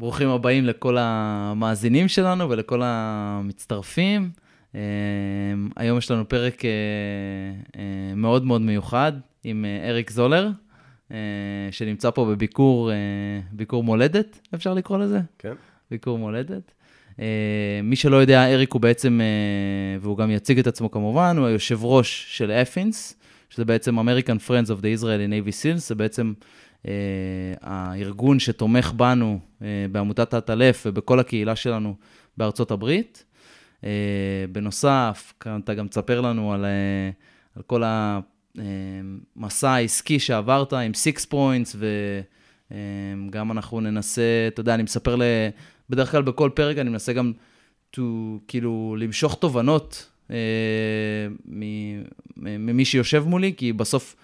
ברוכים הבאים לכל המאזינים שלנו ולכל המצטרפים. אה, היום יש לנו פרק אה, אה, מאוד מאוד מיוחד עם אריק זולר, שנמצא פה בביקור ביקור מולדת, אפשר לקרוא לזה? כן. ביקור מולדת. מי שלא יודע, אריק הוא בעצם, והוא גם יציג את עצמו כמובן, הוא היושב ראש של אפינס, שזה בעצם American Friends of the Israeli Navy Seals, זה בעצם הארגון שתומך בנו אה, בעמותת האטלף ובכל הקהילה שלנו בארצות הברית. אה, בנוסף, אתה גם תספר לנו על, על כל המסע העסקי שעברת עם Six Points, וגם אנחנו ננסה, אתה יודע, אני מספר, ל... בדרך כלל בכל פרק אני מנסה גם to, כאילו למשוך תובנות ממי שיושב מולי, כי בסוף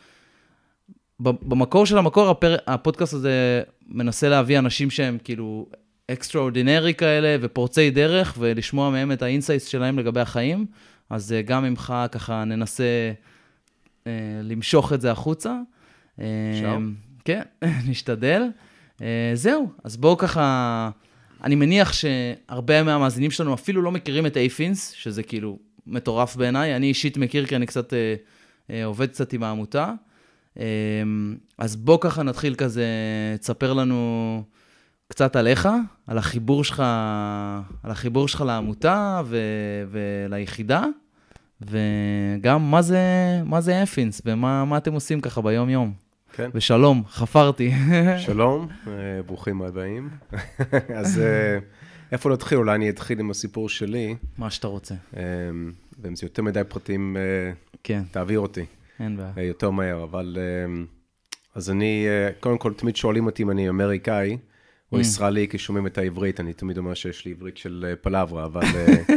במקור של המקור, הפר... הפודקאסט הזה מנסה להביא אנשים שהם כאילו extraordinary כאלה ופורצי דרך, ולשמוע מהם את ה insights שלהם לגבי החיים. אז אה, גם ממך ככה ננסה אה, למשוך את זה החוצה. אה, אפשר? כן, נשתדל. אה, זהו, אז בואו ככה, אני מניח שהרבה מהמאזינים שלנו אפילו לא מכירים את אייפינס, שזה כאילו מטורף בעיניי. אני אישית מכיר כי אני קצת אה, אה, עובד קצת עם העמותה. אמ, אז בוא ככה נתחיל כזה, תספר לנו קצת עליך, על החיבור שלך, על החיבור שלך לעמותה ו, וליחידה, וגם מה זה, מה זה אפינס ומה אתם עושים ככה ביום-יום. כן. ושלום, חפרתי. שלום, אה, ברוכים הבאים. אז אה, איפה נתחיל? אולי אני אתחיל עם הסיפור שלי. מה שאתה רוצה. אמ, ואם זה יותר מדי פרטים, אה, כן. תעביר אותי. אין בעיה. אה, יותר מהר, אבל... אה, אז אני, אה, קודם כל, תמיד שואלים אותי אם אני אמריקאי או mm. ישראלי, כי שומעים את העברית, אני תמיד אומר שיש לי עברית של פלברה, אבל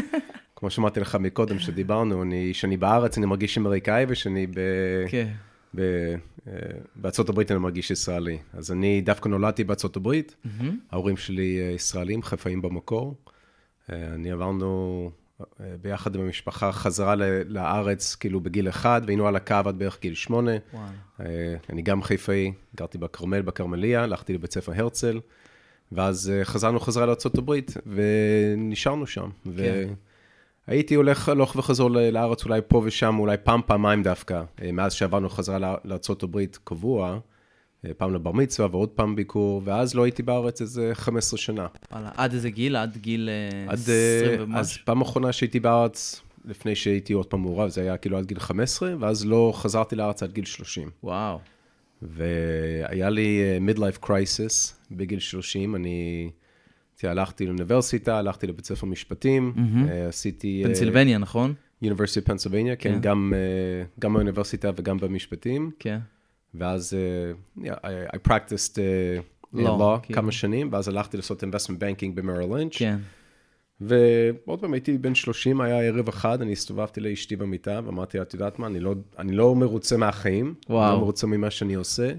כמו שאמרתי לך מקודם, שדיברנו, כשאני בארץ אני מרגיש אמריקאי, וכשאני ב... כן. ב... בארצות הברית אני מרגיש ישראלי. אז אני דווקא נולדתי בארצות הברית. ההורים שלי ישראלים, חיפאים במקור. אני עברנו ביחד עם המשפחה, חזרה לארץ כאילו בגיל אחד, והיינו על הקו עד בערך גיל שמונה. וואו. אה, אני גם חיפאי, גרתי בכרמל, בכרמליה, הלכתי לבית ספר הרצל, ואז אה, חזרנו חזרה לארה"ב, ונשארנו שם. כן. והייתי הולך הלוך וחזור לארץ אולי פה ושם, אולי פעם, פעמיים דווקא, אה, מאז שעברנו חזרה לארה"ב קבוע. פעם לבר מצווה ועוד פעם ביקור, ואז לא הייתי בארץ איזה 15 שנה. וואלה, עד איזה גיל? עד גיל אה, עד, 20 אה, ומשהו? אז פעם אחרונה שהייתי בארץ, לפני שהייתי עוד פעם מעורב, זה היה כאילו עד גיל 15, ואז לא חזרתי לארץ עד גיל 30. וואו. והיה לי אה, midlife crisis בגיל 30, אני... הלכתי לאוניברסיטה, הלכתי לבית ספר משפטים, mm-hmm. עשיתי... פנסילבניה, נכון? University of Pennsylvania, כן, כן גם, גם באוניברסיטה וגם במשפטים. כן. ואז uh, yeah, I, I practiced uh, law, law כן. כמה שנים, ואז הלכתי לעשות investment banking במריל לינץ'. כן. ועוד פעם, הייתי בן 30, היה ערב אחד, אני הסתובבתי לאשתי במיטה, ואמרתי לה, את יודעת מה, אני לא, אני לא מרוצה מהחיים, וואו. אני לא מרוצה ממה שאני עושה,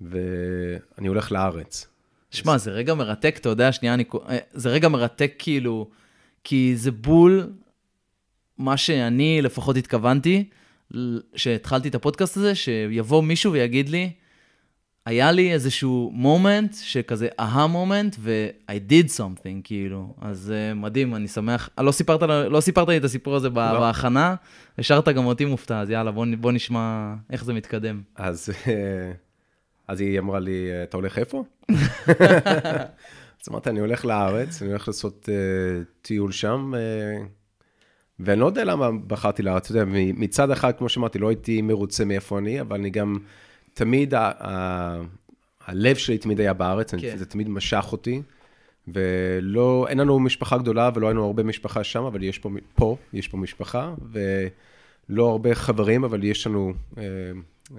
ואני הולך לארץ. שמע, זה רגע מרתק, אתה יודע, שנייה, אני... אה, זה רגע מרתק כאילו, כי זה בול מה שאני לפחות התכוונתי. שהתחלתי את הפודקאסט הזה, שיבוא מישהו ויגיד לי, היה לי איזשהו מומנט, שכזה אהה מומנט, ו-I did something, כאילו. אז uh, מדהים, אני שמח. לא סיפרת, לא סיפרת לי את הסיפור הזה לא. בהכנה, השארת גם אותי מופתע, אז יאללה, בוא, בוא נשמע איך זה מתקדם. אז, אה, אז היא אמרה לי, אתה הולך איפה? אז אמרתי, אני הולך לארץ, אני הולך לעשות uh, טיול שם. Uh, ואני לא יודע למה בחרתי לארץ, אתה יודע, מצד אחד, כמו שאמרתי, לא הייתי מרוצה מאיפה אני, אבל אני גם, תמיד, ה- ה- הלב שלי תמיד היה בארץ, כן. זה תמיד משך אותי. ולא, אין לנו משפחה גדולה ולא היינו הרבה משפחה שם, אבל יש פה, פה, יש פה משפחה, ולא הרבה חברים, אבל יש לנו אה,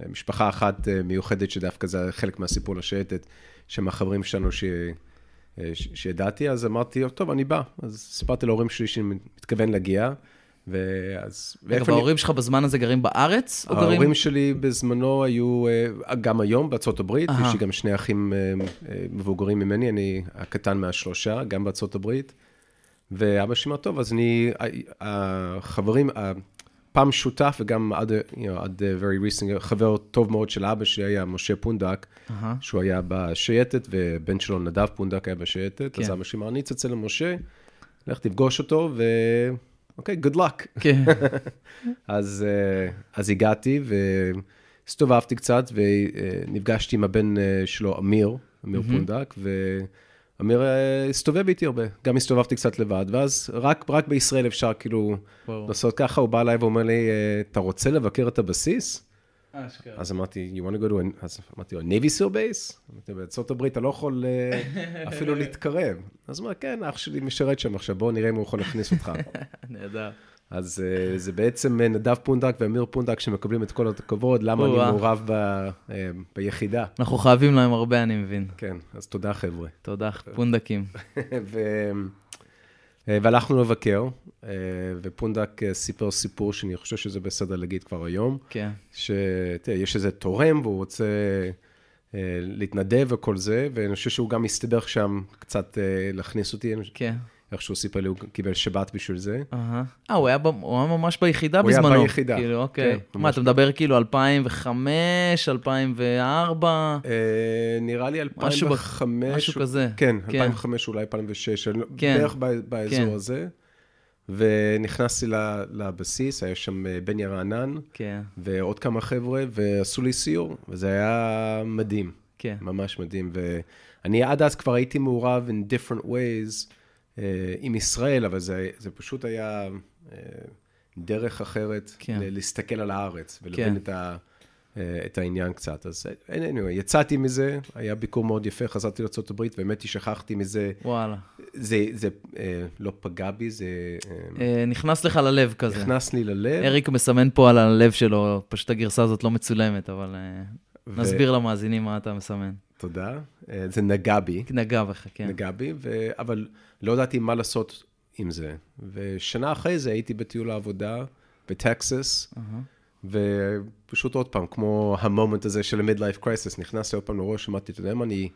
משפחה אחת אה, מיוחדת שדווקא זה חלק מהסיפור לשייטת, שהם החברים שלנו ש... אה, שידעתי, אז אמרתי, טוב, אני בא. אז סיפרתי להורים שלי שאני מתכוון להגיע. ואז... רגע, וההורים שלך בזמן הזה גרים בארץ? או גרים... ההורים שלי בזמנו היו, אה, גם היום בארצות הברית, יש לי גם שני אחים אה, מבוגרים ממני, אני הקטן מהשלושה, גם בארצות הברית. ואבא שלי אמר, טוב, אז אני, החברים, פעם שותף וגם עד, you know, עד very recent, חבר טוב מאוד של אבא שלי היה משה פונדק, אהה. שהוא היה בשייטת, ובן שלו נדב פונדק היה בשייטת, כן. אז אבא שלי אמר, אני אצלצל למשה, לך תפגוש אותו, ו... אוקיי, good luck. כן, אז, אה, אז הגעתי והסתובבתי קצת ונפגשתי עם הבן אה, שלו, אמיר, אמיר פונדק, ואמיר אה, הסתובב איתי הרבה. גם הסתובבתי קצת לבד, ואז רק, רק בישראל אפשר כאילו ברור. לעשות ככה, הוא בא אליי ואומר לי, אתה רוצה לבקר את הבסיס? אשכרה. אז אמרתי, you want to go to a... אז אמרתי לו, Navy SEAL base? אמרתי, בארצות הברית אתה לא יכול אה, אפילו להתקרב. אז הוא אומר, כן, אח שלי משרת שם עכשיו, בואו נראה אם הוא יכול להכניס אותך. נהדר. אז אה, זה בעצם אה, נדב פונדק ואמיר פונדק שמקבלים את כל הכבוד, למה אני. מעורב ב, ביחידה. אנחנו חייבים להם הרבה, אני מבין. כן, אז תודה חבר'ה. תודה, פונדקים. אה, והלכנו לבקר, אה, ופונדק אה, סיפר סיפור שאני חושב שזה בסדר להגיד כבר היום, כן, שיש איזה תורם והוא רוצה להתנדב וכל זה, ואני חושב שהוא גם הסתבך שם קצת להכניס אותי, כן. איך שהוא סיפר לי, הוא קיבל שבת בשביל זה. אה, הוא היה ממש ביחידה הוא היה בזמנו. ביחידה. כאילו, אוקיי. כן, מה. אתה מדבר כאילו 2005, 2004? אה, נראה לי משהו ב- 2005. משהו כזה. כן, כן. 2005, אולי 2006, אני לא- כן. בערך באזור כן. הזה. ונכנסתי לבסיס, היה שם אה, בני רענן כן, ועוד כמה חבר'ה, ועשו לי סיור, וזה היה מדהים, כן. ממש מדהים. ואני עד אז כבר הייתי מעורב in different ways עם ישראל, אבל זה, זה פשוט היה אה, דרך אחרת כן. להסתכל על הארץ ולהבין כן. את, ה, אה, את העניין קצת. אז אה, anyway, יצאתי מזה, היה ביקור מאוד יפה, חזרתי לארה"ב, באמת שכחתי מזה. וואלה. זה, זה אה, לא פגע בי, זה אה, אה, נכנס לך ללב כזה. נכנס לי ללב. אריק מסמן פה על הלב שלו, פשוט הגרסה הזאת לא מצולמת, אבל אה, ו- נסביר למאזינים מה אתה מסמן. תודה. אה, זה נגע בי, נגע בך, כן. נגע בי, ו... אבל לא ידעתי מה לעשות עם זה. ושנה אחרי זה הייתי בטיול העבודה בטקסס, אהה. ופשוט עוד פעם, כמו המומנט הזה של ה-midlife crisis, נכנסתי עוד פעם לראש, אמרתי, אתה יודע מה, אני,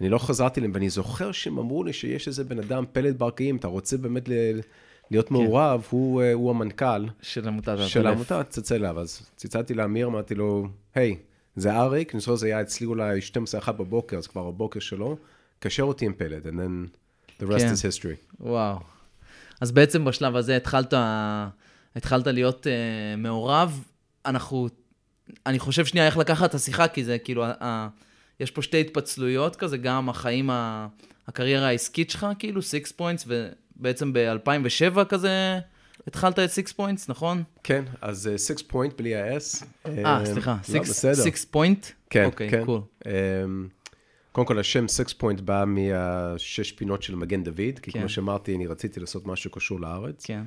אני לא חזרתי אליהם, ואני זוכר שהם אמרו לי שיש איזה בן אדם, פלד ברקאים, אתה רוצה באמת ל... להיות מעורב, הוא, אה, הוא המנכ"ל של עמותת של. העמותה, תצלצל אליו. אז צלצלתי לאמיר, אמרתי לו, היי, זה אריק, אני זוכר שזה היה אצלי אולי 12-1 בבוקר, אז כבר הבוקר שלו, קשר אותי עם פלד, and then the rest כן. is history. וואו. אז בעצם בשלב הזה התחלת, התחלת להיות uh, מעורב. אנחנו, אני חושב שנייה איך לקחת את השיחה, כי זה כאילו, ה, יש פה שתי התפצלויות כזה, גם החיים, ה, הקריירה העסקית שלך, כאילו, סיקס פוינטס, ובעצם ב-2007 כזה התחלת את סיקס פוינטס, נכון? כן, אז סיקס פוינט בלי ה-S. אה, סליחה, לא, בסדר. סיקס פוינט? כן, אוקיי, כן. Cool. אמ, קודם כל, השם סיקס פוינט בא מהשש פינות של מגן דוד, כי כן. כמו שאמרתי, אני רציתי לעשות משהו קשור לארץ. כן,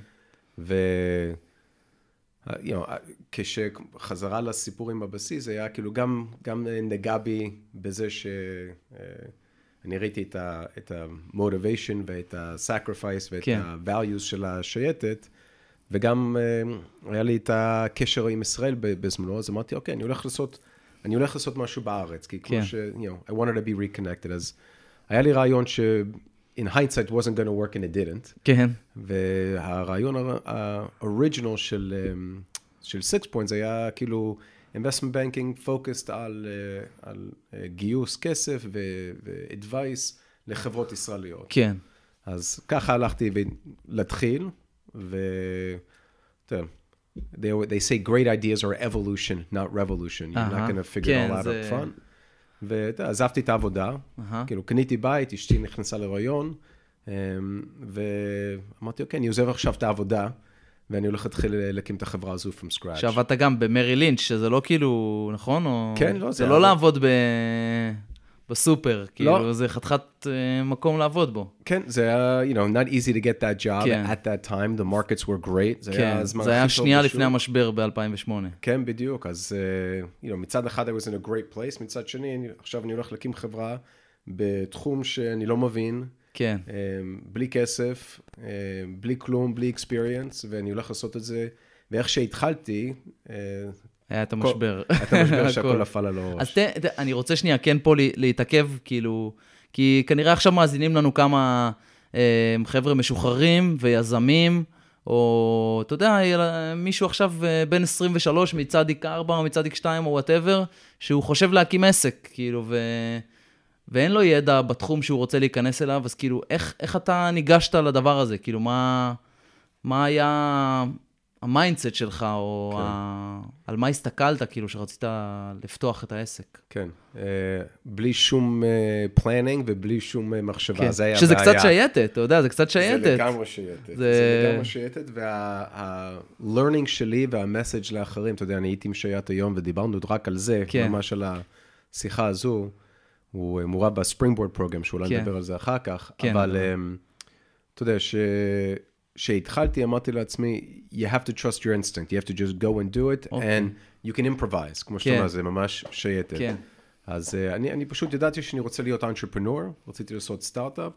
ו... you know, כשחזרה לסיפור עם הבסיס, זה היה כאילו גם, גם נגע בי בזה שאני ראיתי את ה- את ה-motivation ואת ה-sacrifice ואת כן. ה-values של השייטת, וגם אה, היה לי את הקשר עם ישראל בזמנו, אז אמרתי, אוקיי, אני הולך לעשות, אני הולך לעשות משהו בארץ, כי כמו כן. ש... you know, I wanted to be reconnected, אז היה לי רעיון ש... in hindsight wasn't going to work and it didn't. כן, והרעיון ה original של, אמ, של סיקס פוינטס היה כאילו investment banking focused על, אה, על אה, גיוס כסף ו-advice לחברות ישראליות. כן, אז ככה הלכתי להתחיל, ו... יודע, They, they say great ideas are evolution, not revolution. You're אהה, not going to figure כן, it all out up front. ואתה עזבתי את העבודה, אהה. כאילו קניתי בית, אשתי נכנסה להיריון, אמ, ואמרתי, אוקיי, אני עוזב עכשיו את העבודה, ואני הולך להתחיל להקים את החברה הזו from scratch. שעבדת גם במרי לינץ', שזה לא כאילו, נכון? או... כן, לא, זה זה לא לעבוד ב... בסופר, כאילו, זה חתיכת אה, מקום לעבוד בו. כן, זה היה, you know, not easy to get that job כן. at that time, the markets were great, זה כן, היה הזמן זה היה שנייה. לפני המשבר ב-2008. כן, בדיוק, אז, uh, you know, מצד אחד I was in a great place, מצד שני, אני, עכשיו אני הולך להקים חברה בתחום שאני לא מבין, כן, um, בלי כסף, um, בלי כלום, בלי experience, ואני הולך לעשות את זה, ואיך שהתחלתי, uh, היה את המשבר. את המשבר שהכל הכל. נפל על אז הראש. ת, ת, אני רוצה שנייה כן פה לה- להתעכב, כאילו, כי כנראה עכשיו מאזינים לנו כמה אה, חבר'ה משוחררים ויזמים, או, אתה יודע, מישהו עכשיו אה, בן 23 מצדיק 4 או מצדיק 2 או וואטאבר, שהוא חושב להקים עסק, כאילו, ו... ואין לו ידע בתחום שהוא רוצה להיכנס אליו, אז כאילו, איך, איך אתה ניגשת לדבר הזה? כאילו, מה, מה היה ה mindset שלך, או כן. ה... על מה הסתכלת, כאילו, שרצית לפתוח את העסק? כן, uh, בלי שום planning uh, ובלי שום uh, מחשבה, כן. זה היה שזה בעיה. קצת שייטת, אתה יודע, זה קצת שייטת. זה לגמרי שייטת, זה, זה לגמרי שייטת, וה-learning שלי וה-message לאחרים, אתה יודע, אני הייתי עם שייט היום ודיברנו רק על זה, כן. ממש על השיחה הזו. הוא מעורב ב Springboard program, שאולי כן. נדבר על זה אחר כך, כן. אבל um, אתה יודע, כשהתחלתי, אמרתי לעצמי, you have to trust your instinct, you have to just go and do it, okay. אוקיי. and you can improvise, כמו שאתה אומר, כן. זה ממש שייטת. כן. אז uh, אני, אני פשוט ידעתי שאני רוצה להיות entrepreneur, רציתי לעשות סטארט-אפ,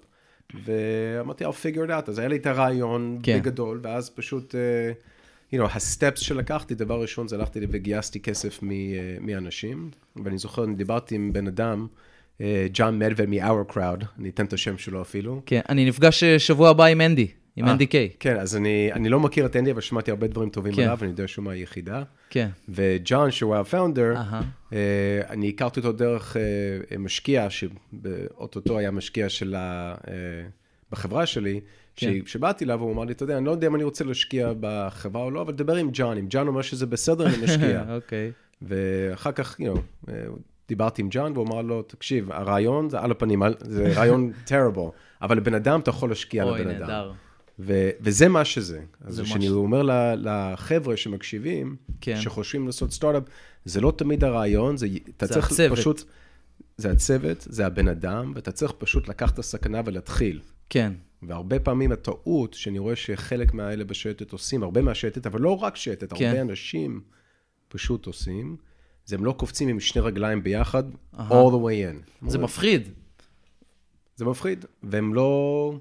ואמרתי, I'll figure it out, אז היה לי את הרעיון כן. בגדול, ואז פשוט, uh, you know, הסטפס שלקחתי, דבר ראשון זה הלכתי וגייסתי כסף מ, uh, מאנשים, ואני זוכר, אני דיברתי עם בן אדם, ג'ון מדבד מ-Our Crowd, אני אתן את השם שלו אפילו. כן, אני נפגש שבוע הבא עם אנדי, עם אנדי קיי. כן, אז אני, אני לא מכיר את אנדי, אבל שמעתי הרבה דברים טובים כן. עליו, אני יודע שהוא מהיחידה. כן. וג'ון, שהוא ה founder, uh, אני הכרתי אותו דרך uh, משקיע, שאו-טו-טו היה משקיע של ה, uh, בחברה שלי, כן. שבאתי אליו, הוא אמר לי, אתה יודע, אני לא יודע אם אני רוצה להשקיע בחברה או לא, אבל דבר עם ג'ון, אם ג'ון אומר שזה בסדר, אני משקיע. אוקיי. ואחר כך, you know, דיברתי עם ג'ון, והוא אמר לו, תקשיב, הרעיון זה על הפנים, זה רעיון טראבל, אבל לבן אדם אתה יכול להשקיע לבן אדם. אוי, נהדר. ו- וזה מה שזה. אז כשאני ש... אומר לחבר'ה שמקשיבים, כן. שחושבים לעשות סטארט-אפ, זה לא תמיד הרעיון, זה, אתה זה צריך הצוות. פשוט... זה הצוות, זה הבן אדם, ואתה צריך פשוט לקחת את הסכנה ולהתחיל. כן. והרבה פעמים הטעות, שאני רואה שחלק מהאלה בשייטת עושים, הרבה מהשייטת, אבל לא רק שייטת, כן. הרבה אנשים פשוט עושים, זה הם לא קופצים עם שני רגליים ביחד, all the way in. זה מפחיד. זה מפחיד, והם לא...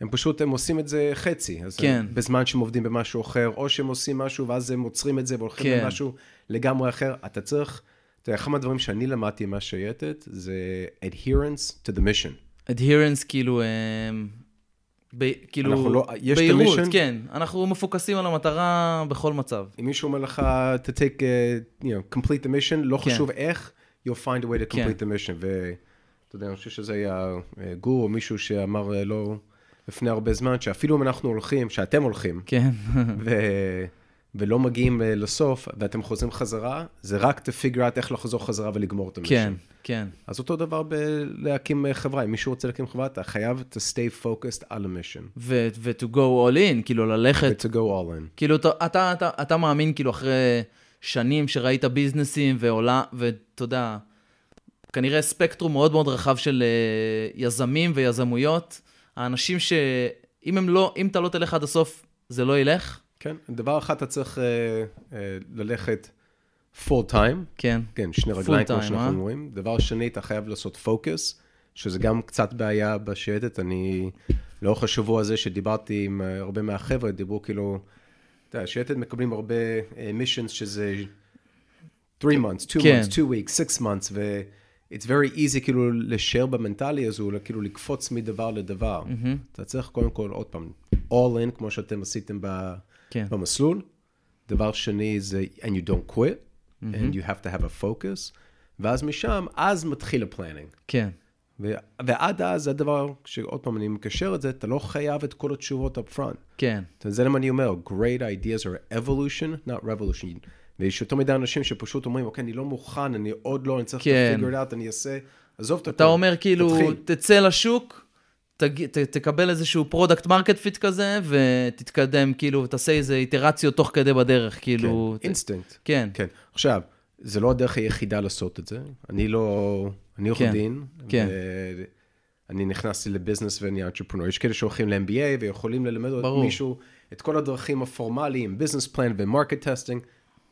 הם פשוט, הם עושים את זה חצי. אז כן. הם, בזמן שהם עובדים במשהו אחר, או שהם עושים משהו ואז הם עוצרים את זה והולכים כן. למשהו לגמרי אחר. אתה צריך, אתה יודע, אחד מהדברים שאני למדתי מהשייטת, זה adherence to the mission. adherence כאילו... ב, כאילו, לא, יש בהירות, כן. אנחנו מפוקסים על המטרה בכל מצב. אם מישהו אומר לך, to take, uh, you know, complete the mission, לא כן. חשוב איך, you'll find a way to complete כן. the mission. ואתה יודע, אני חושב שזה היה אה, גור או מישהו שאמר אה, לא לפני הרבה זמן, שאפילו אם אנחנו הולכים, שאתם הולכים, כן. ו... ולא מגיעים אה, לסוף, ואתם חוזרים חזרה, זה רק to figure out איך לחזור חזרה ולגמור את המישן. כן, כן. אז אותו דבר בלהקים אה, חברה. אם מישהו רוצה להקים חברה, אתה חייב to stay focused על המישן. ו-to go all in, כאילו ללכת... ו-to go all in. כאילו, אתה, אתה, אתה, אתה מאמין, כאילו, אחרי שנים שראית ביזנסים ועולה, ואתה יודע, כנראה ספקטרום מאוד מאוד רחב של uh, יזמים ויזמויות, האנשים שאם הם לא, אם אתה לא תלך עד הסוף, זה לא ילך. כן, דבר אחד אתה צריך uh, uh, ללכת פול טיים. כן. כן, שני רגליים, כמו שאנחנו אה? אומרים. דבר שני, אתה חייב לעשות פוקוס, שזה גם קצת בעיה בשייטת. אני, לאורך השבוע הזה שדיברתי עם uh, הרבה מהחבר'ה, דיברו כאילו, אתה יודע, שייטת מקבלים הרבה מישנס uh, שזה 3 months, 2 כן. months, 2 weeks, 6 months, ו... it's very easy כאילו לשאר במנטלי הזו, כאילו לקפוץ מדבר לדבר. Mm-hmm. אתה צריך קודם כל, עוד פעם, all in, כמו שאתם עשיתם ב... כן. במסלול. דבר שני זה, and you don't quit, mm-hmm. and you have to have a focus, ואז משם, אז מתחיל ה planning. כן. ו- ועד אז, זה הדבר, שעוד פעם, אני מקשר את זה, אתה לא חייב את כל התשובות up front. כן. זה למה אני אומר, great ideas are evolution, not revolution. ויש יותר מדי אנשים שפשוט אומרים, אוקיי, אני לא מוכן, אני עוד לא, אני צריך כן. to figure out, אני אעשה, עזוב את הכל. אתה אומר כאילו, תתחיל. תצא לשוק, תג, ת, תקבל איזשהו product market fit כזה, ותתקדם, כאילו, תעשה איזה איטרציות תוך כדי בדרך, כאילו... כן, אינסטינקט. כן. כן. עכשיו, זה לא הדרך היחידה לעשות את זה. אני לא... אני עורך כן, דין. כן. אני נכנסתי ל business ואני entrepreneur. יש כאלה שהולכים ל-MBA ויכולים ללמד ברור. מישהו את כל הדרכים הפורמליים, business plan ו market testing.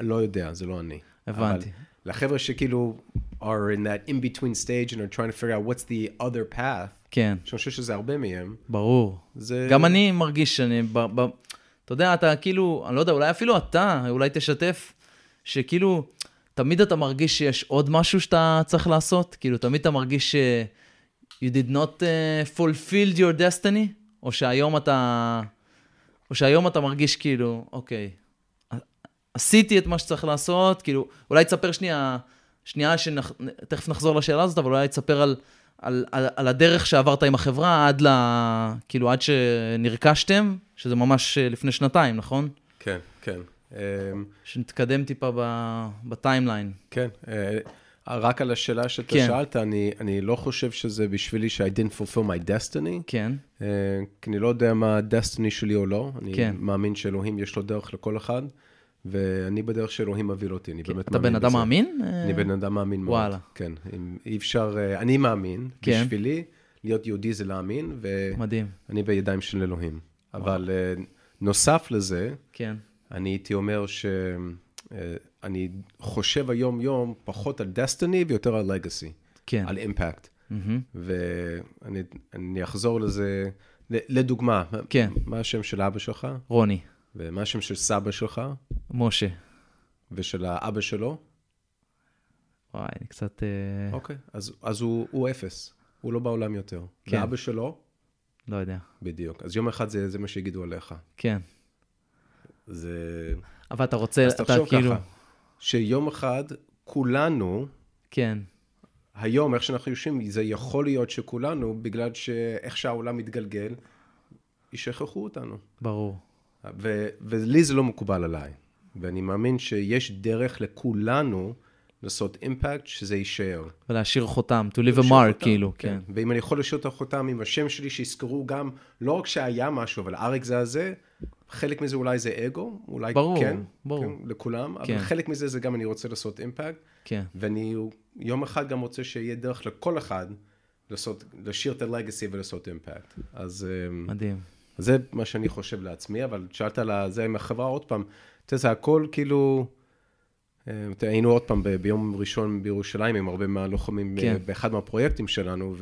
לא יודע, זה לא אני. הבנתי. לחבר'ה שכאילו are in that in-between stage and are trying to figure out what's the other path, כן. שאני חושב שזה הרבה מהם. ברור. זה... גם אני מרגיש שאני, ב, ב, אתה יודע, אתה כאילו, אני לא יודע, אולי אפילו אתה, אולי תשתף, שכאילו, תמיד אתה מרגיש שיש עוד משהו שאתה צריך לעשות, כאילו, תמיד אתה מרגיש ש... you did not uh, fulfilled your destiny, או שהיום אתה... או שהיום אתה מרגיש כאילו, אוקיי, עשיתי את מה שצריך לעשות, כאילו, אולי תספר שנייה, שנייה שתכף נחזור לשאלה הזאת, אבל אולי תספר על, על, על, על הדרך שעברת עם החברה עד ל... כאילו, עד שנרכשתם, שזה ממש אה, לפני שנתיים, נכון? כן, כן. אמ, שנתקדם טיפה בטיימליין. כן. אה, רק על השאלה שאתה כן. שאלת, אני, אני לא חושב שזה בשבילי ש- I didn't fulfill my destiny. כן. Uh, כי אני לא יודע מה ה-destiny שלי או לא. אני כן. מאמין שאלוהים יש לו דרך לכל אחד, ואני בדרך שאלוהים מביא אותי, אני כן. באמת מאמין בזה. אתה בן אדם מאמין? אני בן אדם מאמין מאוד. וואלה. כן, אי אפשר, uh, אני מאמין, כן. בשבילי, להיות יהודי זה להאמין, ואני בידיים של אלוהים. אבל uh, נוסף לזה, כן. אני הייתי אומר ש... Uh, אני חושב היום-יום פחות על דסטיני ויותר על לגאסי. כן. על אימפקט. Mm-hmm. ואני אחזור לזה, לדוגמה, כן. מה השם של אבא שלך? רוני. ומה השם של סבא שלך? משה. ושל האבא שלו? וואי, אני קצת... אה, אוקיי, אז, אז הוא, הוא אפס, הוא לא בעולם יותר. כן. ואבא שלו? לא יודע. בדיוק. אז יום אחד זה, זה מה שיגידו עליך. כן. זה... אבל אתה רוצה, אתה כאילו... אז תחשוב ככה. שיום אחד כולנו, כן. היום, איך שאנחנו יושבים, זה יכול להיות שכולנו, בגלל שאיך שהעולם מתגלגל, ישכחו אותנו. ברור. ו- ולי זה לא מקובל עליי. ואני מאמין שיש דרך לכולנו לעשות אימפקט, שזה יישאר. ולהשאיר חותם, to leave a mark, כאילו, כן. כן. ואם אני יכול להשאיר את החותם עם השם שלי, שיזכרו גם, לא רק שהיה משהו, אבל אריק זה הזה, חלק מזה אולי זה אגו, אולי ברור, כן, ברור. כן, לכולם, כן. אבל חלק מזה זה גם אני רוצה לעשות אימפקט. כן. ואני יום אחד גם רוצה שיהיה דרך לכל אחד לעשות, לשיר את הלגאסי ולעשות אימפקט. אז... אמ, מדהים. זה מה שאני חושב לעצמי, אבל שאלת על זה עם החברה עוד פעם, אתה יודע, זה הכל כאילו... אה, היינו עוד פעם ביום ראשון בירושלים עם הרבה מהלוחמים כן. באחד מהפרויקטים שלנו,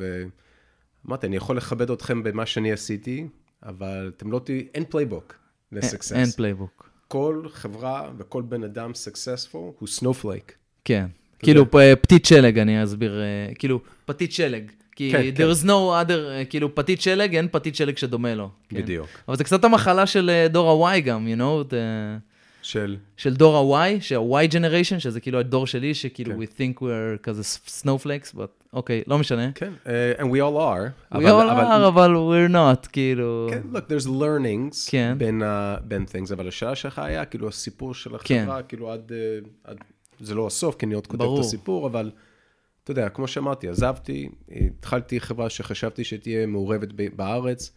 ואמרתי, אני יכול לכבד אתכם במה שאני עשיתי, אבל אתם לא תהיו, אין playbook ל success. אין playbook. כל חברה וכל בן אדם successful הוא snowflake. כן. כאילו פתית שלג, אני אסביר, אה, כאילו פתית שלג. כי כן, כן. is no other, אה, כאילו פתית שלג, אין פתית שלג שדומה לו. כן? בדיוק. אבל זה קצת המחלה של דור ה-Y גם, you know? The... של? של דור ה-Y, שה-Y generation, שזה כאילו הדור שלי, שכאילו כן. we think we're כזה snowflakes, but אוקיי, okay, לא משנה. כן, uh, and we all are. We אבל, all אבל, are, אבל we're not, כאילו... כן, look, there's learnings כן. בין, uh, בין things, אבל השאלה שלך היה, כאילו, הסיפור של החברה, כן. כאילו, עד, uh, עד... זה לא הסוף, כי אני עוד כותב את הסיפור, אבל... אתה יודע, כמו שאמרתי, עזבתי, התחלתי חברה שחשבתי שתהיה מעורבת בארץ,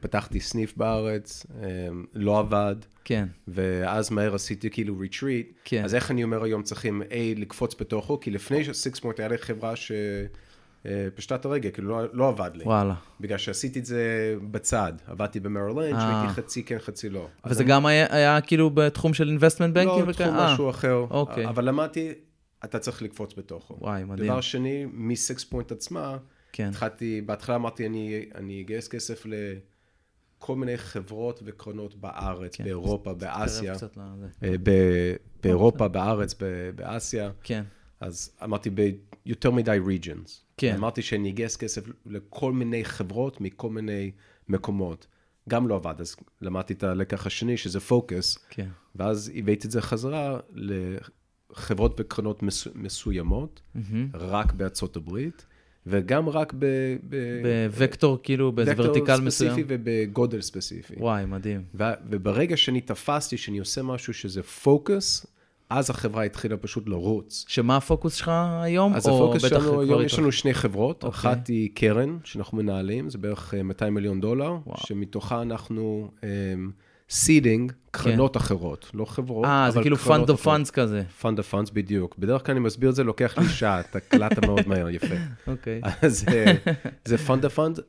פתחתי סניף בארץ, אמ, לא עבד. כן. ואז מהר עשיתי כאילו retreat. כן. אז איך אני אומר היום צריכים, A, לקפוץ בתוכו, כי לפני סיקס פוינט היה לי חברה ש... אה, את הרגל, כאילו לא, לא עבד לי. וואלה. בגלל שעשיתי את זה בצד. עבדתי במרילנד, שהייתי חצי כן, חצי לא. וזה גם אני... היה, היה כאילו בתחום של investment בנקים? לא, תחום משהו 아, אחר. אוקיי. אבל למדתי, אתה צריך לקפוץ בתוכו. וואי, מדהים. דבר שני, מסיקס פוינט עצמה, כן. התחלתי, בהתחלה אמרתי, אני, אני אגייס כסף ל... כל מיני חברות וקרנות בארץ, כן. באירופה, באסיה. אה, באירופה, בארץ, באסיה. כן. אז אמרתי, ביותר מדי regions. כן. אמרתי שאני אגייס כסף לכל מיני חברות מכל מיני מקומות. גם לא עבד, אז למדתי את הלקח השני, שזה פוקוס. כן. ואז הבאתי את זה חזרה לחברות וקרנות מסוימות, mm-hmm. רק בארצות הברית. וגם רק ב... בווקטור, כאילו, באיזה vertical מסוים. וקטור ספציפי ובגודל ספציפי. וואי, מדהים. ו- וברגע שאני תפסתי שאני עושה משהו שזה פוקוס, אז החברה התחילה פשוט לרוץ. שמה הפוקוס שלך היום? אז הפוקוס שלנו, היום יש לנו שני חברות. Okay. אוקיי. אחת היא קרן, שאנחנו מנהלים, זה בערך 200 אה, מיליון דולר, וואו. שמתוכה אנחנו... Um, seeding קרנות כן. אחרות, לא חברות, אה, אבל זה כאילו fund of funds כזה. Fund of funds, בדיוק. בדרך כלל אני מסביר את זה, לוקח לי שעה, אתה קלטת מאוד מהר, יפה. אוקיי. אז זה fund of fund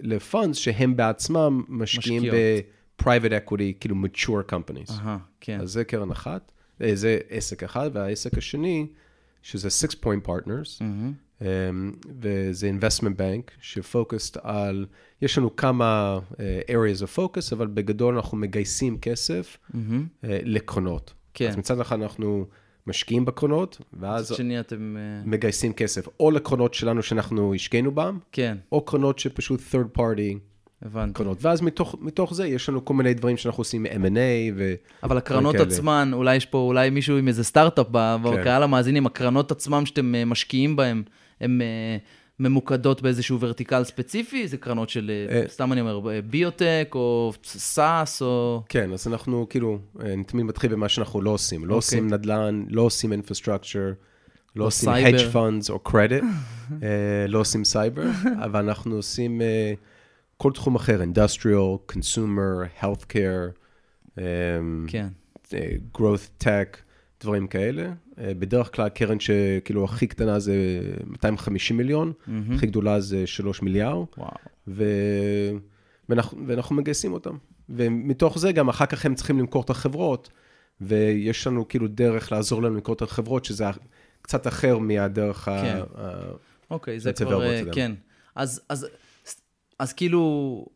ל funds שהם בעצמם משקיעים ב-private equity, כאילו mature companies. אהה, כן. אז זה קרן אחת, אה, זה עסק אחד, והעסק השני, שזה Six Point Partners, um, וזה investment bank ש focused על, יש לנו כמה uh, areas of focus, אבל בגדול אנחנו מגייסים כסף mm-hmm. uh, לקרנות. כן. אז מצד אחד אנחנו משקיעים בקרנות, ואז שני אתם... Uh... מגייסים כסף, או לקרנות שלנו שאנחנו השקיענו בהם, כן. או קרנות שפשוט third party הבנתי. קרנות. ואז מתוך, מתוך זה יש לנו כל מיני דברים שאנחנו עושים מ-M&A, ו... אבל הקרנות כאלה. עצמן, אולי יש פה, אולי מישהו עם איזה סטארט-אפ כן. בקהל המאזינים, הקרנות עצמם שאתם אה, משקיעים בהן, הן אה, ממוקדות באיזשהו ורטיקל ספציפי? זה קרנות של, אה, אה. סתם אני אומר, ביוטק, או SaaS, או... כן, אז אנחנו כאילו, אני תמיד מתחיל במה שאנחנו לא עושים. לא אוקיי. עושים נדל"ן, לא עושים infrastructure, לא עושים hedge funds או credit, לא עשים סייבר, אבל אנחנו עושים כל תחום אחר, industrial, consumer, healthcare, כן. growth tech, דברים כאלה. אה, בדרך כלל הקרן שכאילו הכי קטנה זה 250 מיליון, מהמם. הכי גדולה זה 3 מיליארד. וואו. ו... ואנחנו, ואנחנו מגייסים אותם. ומתוך זה גם אחר כך הם צריכים למכור את החברות, ויש לנו כאילו דרך לעזור להם למכור את החברות, שזה קצת אחר מהדרך. כן. ה... אוקיי, זה כבר, יודע. כן. אז, אז, אז כאילו,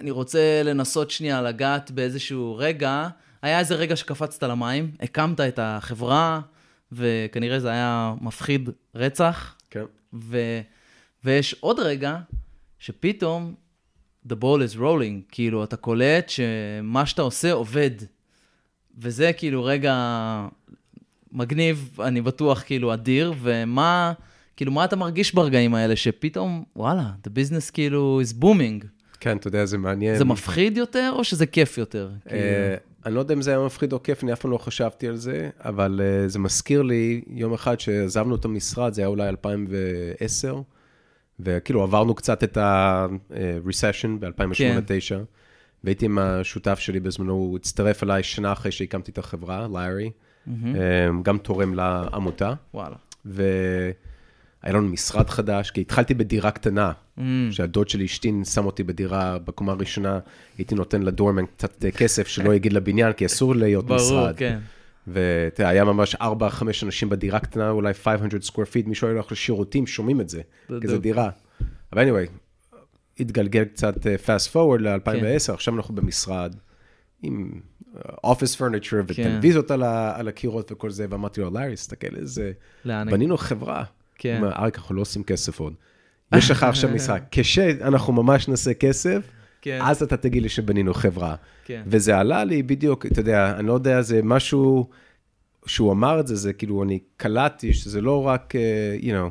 אני רוצה לנסות שנייה לגעת באיזשהו רגע. היה איזה רגע שקפצת למים, הקמת את החברה, וכנראה זה היה מפחיד רצח, כן. ו, ויש עוד רגע שפתאום the ball is rolling, כאילו, אתה קולט שמה שאתה עושה עובד. וזה כאילו רגע מגניב, אני בטוח, כאילו, אדיר, ומה, כאילו, מה אתה מרגיש ברגעים האלה, שפתאום, וואלה, the business כאילו is booming. כן, אתה יודע, זה מעניין. זה מפחיד יותר, או שזה כיף יותר? כאילו? אה, אני לא יודע אם זה היה מפחיד או כיף, אני אף פעם לא חשבתי על זה, אבל אה, זה מזכיר לי יום אחד שעזבנו את המשרד, זה היה אולי 2010, וכאילו עברנו קצת את ה-recession ב-2008-2009, והייתי עם השותף שלי בזמנו, הוא הצטרף אליי שנה אחרי שהקמתי את החברה, ליירי, מהמם. אה, גם תורם לעמותה, וואלה. והיה לנו משרד חדש, כי התחלתי בדירה קטנה, Mm, שהדוד שלי אשתין שם אותי בדירה בקומה הראשונה, הייתי נותן לדורמן קצת אה, כסף שלא יגיד לבניין, כי אסור להיות ברור, משרד. כן. ואתה היה ממש 4-5 אנשים בדירה קטנה, אולי 500 square feet, מישהו היה הולך לשירותים, שומעים את זה, כי בדיוק. דירה. אבל anyway, התגלגל קצת אה, fast forward ל-2010, כן. עכשיו אנחנו במשרד עם אופיס פרניצ'ר כן. וטלוויזיות על ה- על הקירות וכל זה, ואמרתי לו, לארי, תסתכל איזה... בנינו חברה. כן. הוא אומר, אריק, אנחנו לא עושים כסף עוד. יש לך עכשיו משחק. כשאנחנו ממש נעשה כסף, כן. אז אתה תגיד לי שבנינו חברה. כן. וזה עלה לי בדיוק, אתה יודע, אני לא יודע, זה משהו, שהוא אמר את זה, זה כאילו, אני קלטתי שזה לא רק, uh, you know,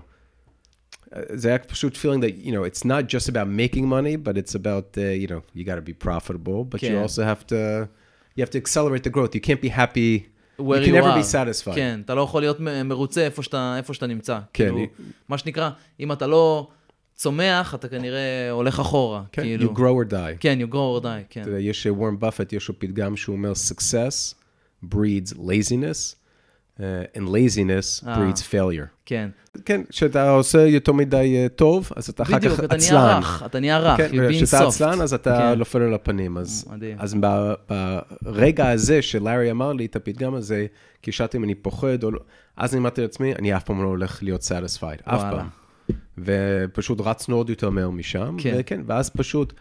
זה היה פשוט feeling that, you know, it's not just about making money, but it's about, uh, you know, you got to be profitable, but you כן. also have to, you have to accelerate the growth. You can't be happy, Where you can never are. be satisfied. כן, אתה לא יכול להיות מרוצה איפה שאתה, איפה שאתה נמצא. כן, כאילו, מה שנקרא, אם אתה לא צומח, אתה כנראה הולך אחורה. כן, כאילו. you grow or die. כן, you grow or die, כן. אתה יודע, יש וורן באפט, יש לו פתגם שהוא אומר, success breeds laziness, and laziness אה. breeds failure. כן. כן, כשאתה עושה יותר מדי uh, טוב, אז אתה אחר בדיוק, כך אתה נהיה עצלן. רך, אתה נהיה רך, כן, you're being soft. עצלן, אז אתה כן. נופל על הפנים. אז, מדהים. אז ב- ברגע הזה שלארי אמר לי את הפתגם הזה, כי שאלתי אם אני פוחד או לא, אז אני אמרתי לעצמי, אני אף פעם לא הולך להיות satisfied, אף. פעם. ופשוט רצנו עוד יותר מהר משם, כן. וכן, ואז פשוט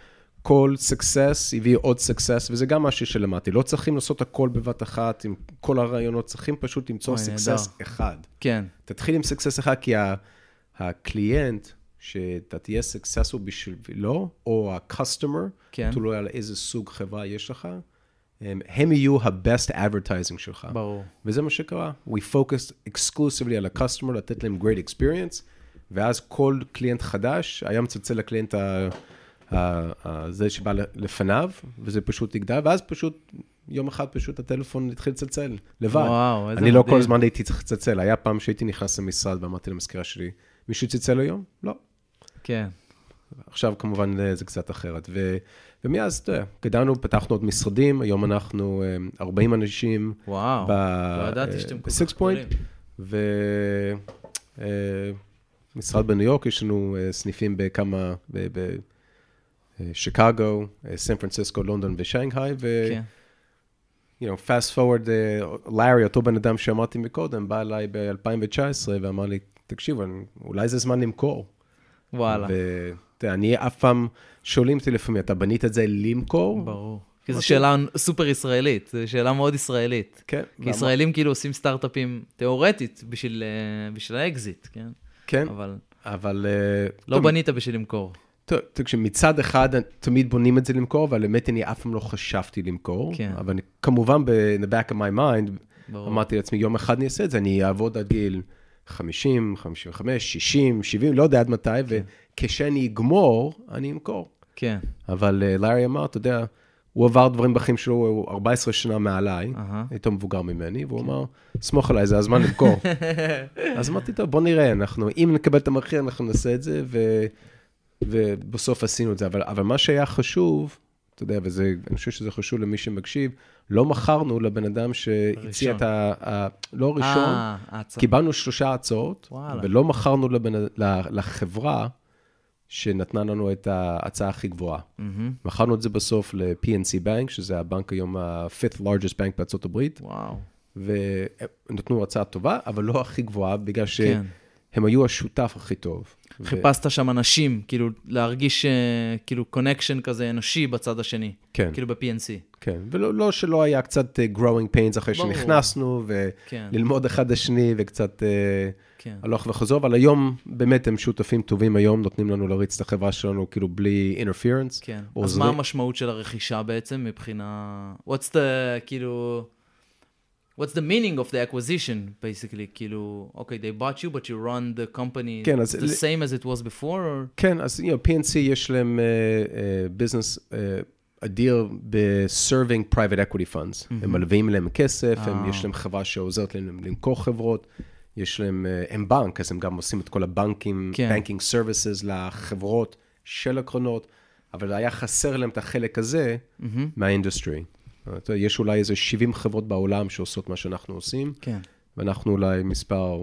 כל success הביא עוד success, וזה גם משהו שלמדתי. לא צריכים לעשות הכל בבת אחת עם כל הרעיונות, צריכים פשוט למצוא נהדר. אחד. כן, תתחיל עם success אחד, כי הקליינט, שאתה תהיה successful בשבילו, או ה-customer, כן. תלוי על איזה סוג חברה יש לך, הם, הם יהיו ה-best advertising שלך. ברור. וזה מה שקרה. We focused exclusively על ה-customer, לתת להם great experience, ואז כל קליינט חדש היה מצלצל לקליינט ה- זה שבא לפניו, וזה פשוט יגדל, ואז פשוט, יום אחד פשוט הטלפון התחיל לצלצל, לבד. וואו, איזה אני לא מדהים. כל הזמן הייתי צריך לצלצל, היה פעם שהייתי נכנס למשרד ואמרתי למזכירה שלי, מישהו צלצל היום? לא. כן. עכשיו כמובן אה, זה קצת אחרת. ו, ומאז, אתה יודע, גדלנו, פתחנו עוד משרדים, היום אנחנו אה, 40 אנשים. וואו, ב- לא ידעתי אה, שאתם כל בסיקס כך גדולים. ומשרד בניו יורק, יש לנו אה, סניפים בכמה, בשיקגו, סן פרנסיסקו, לונדון ושנגהאי, ו... כן. you know, fast forward, לארי, אותו בן אדם שאמרתי מקודם, בא אליי ב-2019 ואמר לי, תקשיב, אולי זה זמן למכור. וואלה, ואתה יודע, אני אף פעם, שואלים אותי לפעמים, אתה בנית את זה למכור? ברור. כי זו שאלה סופר ישראלית, זו שאלה מאוד ישראלית. כן. כי ישראלים כאילו עושים סטארט-אפים תיאורטית בשביל, אה, בשביל האקזיט, כן? כן, אבל אבל... אה, לא טוב, בנית בשביל למכור. טוב, תקשיב, מצד אחד תמיד בונים את זה למכור, אבל האמת אני אף פעם לא חשבתי למכור. כן. אבל אני, כמובן, ב- in the back of my mind, ברור. אמרתי לעצמי, יום אחד אני אעשה את זה, אני אעבוד עד גיל 50, 55, 60, 70, לא יודע עד מתי, וכשאני אגמור, אני אמכור. כן. אבל אה, לארי אמר, אתה יודע, הוא עבר דברים בחיים שלו, הוא 14 שנה מעליי, אהה. יותר מבוגר ממני, והוא אמר, סמוך עליי, זה הזמן למכור. אז אמרתי, טוב, בוא נראה, אנחנו, אם נקבל את המחיר, אנחנו נעשה את זה, ו, ובסוף עשינו את זה. אבל, אבל מה שהיה חשוב, אתה יודע, וזה, אני חושב שזה חשוב למי שמקשיב, לא מכרנו לבן אדם שהציע. את ה... ה לא ראשון, אה, ההצעה. קיבלנו שלושה הצעות, וואלה. ולא מכרנו לבן, ל- לחברה שנתנה לנו את ההצעה הכי גבוהה. מהמם. מכרנו את זה בסוף ל-PNC Bank, שזה הבנק היום ה-fifth largest bank בארצות הברית, וואו. ונתנו הצעה טובה, אבל לא הכי גבוהה, בגלל כן. שהם היו השותף הכי טוב. ו- חיפשת שם אנשים, כאילו, להרגיש אה, כאילו קונקשן כזה אנושי בצד השני. כן, כאילו ב-PNC. כן, ולא לא שלא היה קצת אה, growing pains אחרי ברור. שנכנסנו, כן, וללמוד אחד לשני, וקצת אה, כן. הלוך וחזור, אבל היום באמת הם שותפים טובים היום, נותנים לנו להריץ את החברה שלנו כאילו בלי interference. כן. אז עוזרים. מה המשמעות של הרכישה בעצם מבחינה... What's the, כאילו... What's the meaning of the acquisition, basically? כאילו, אוקיי, they bought you, but you run the company כן, אז the ל- same as it was before, or... כן, אז you know, PNC יש להם ביזנס uh, uh, אדיר ב-serving private equity funds. Mm-hmm. הם מלווים להם כסף, הם, אה. יש להם חברה שעוזרת להם למכור חברות, יש להם, uh, הם בנק, אז הם גם עושים את כל הבנקים, כן. banking services לחברות של הקרנות, אבל היה חסר להם את החלק הזה מהמם. מהאינדוסטרי. יש אולי איזה 70 חברות בעולם שעושות מה שאנחנו עושים, כן. ואנחנו אולי מספר,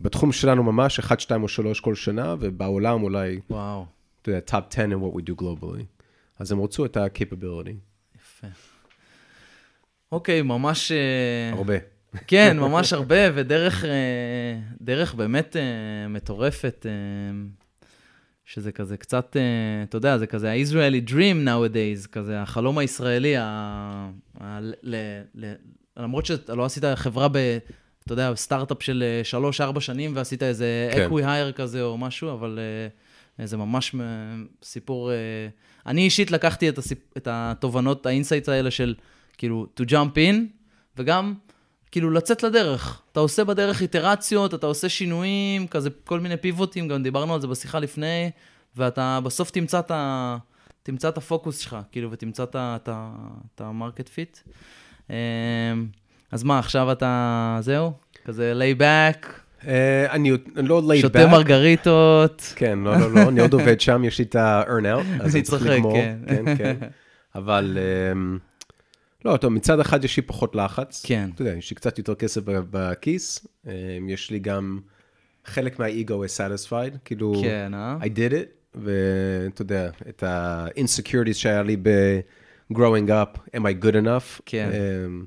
בתחום שלנו ממש, 1, 2 או 3 כל שנה, ובעולם אולי וואו, אתה יודע, top 10 in what we do globally. אז הם רצו את ה-capability, יפה. אוקיי, ממש... אה, הרבה. כן, ממש הרבה, ודרך אה, דרך באמת אה, מטורפת, שזה כזה קצת, אה, אתה יודע, זה כזה ה-Israeli dream nowadays, כזה החלום הישראלי, ה, ה, ל, ל, למרות שאתה לא עשית חברה ב... אתה יודע, סטארט-אפ של אה, שלוש-ארבע שנים ועשית איזה כן. acqui-hire כזה או משהו, אבל אה, זה ממש אה, סיפור... אה, אני אישית לקחתי את, הסיפ... את התובנות, ה insights האלה של כאילו to jump in, וגם כאילו לצאת לדרך. אתה עושה בדרך איטרציות, אתה עושה שינויים, כזה כל מיני פיבוטים, גם דיברנו על זה בשיחה לפני, ואתה בסוף תמצא את, ה... תמצא את הפוקוס שלך, כאילו, ותמצא את ה- את ה- את ה market fit. אז מה, עכשיו אתה, זהו? כזה back, אה, אני עוד- אני לא late שותה. מרגריטות. כן, לא, לא, לא, אני עוד עובד שם, יש לי את ה-earn out, אז אני צריך לגמור. כן. כן, כן. אבל, אמ, לא, טוב, מצד אחד יש לי פחות לחץ. כן. אתה יודע, יש לי קצת יותר כסף בכיס. אמ, יש לי גם, חלק מהאגו is satisfied, כאילו, כן, אה? I did it, ואתה יודע, את ה-insecurities שהיה לי ב-growing up, am I good enough? כן. Um,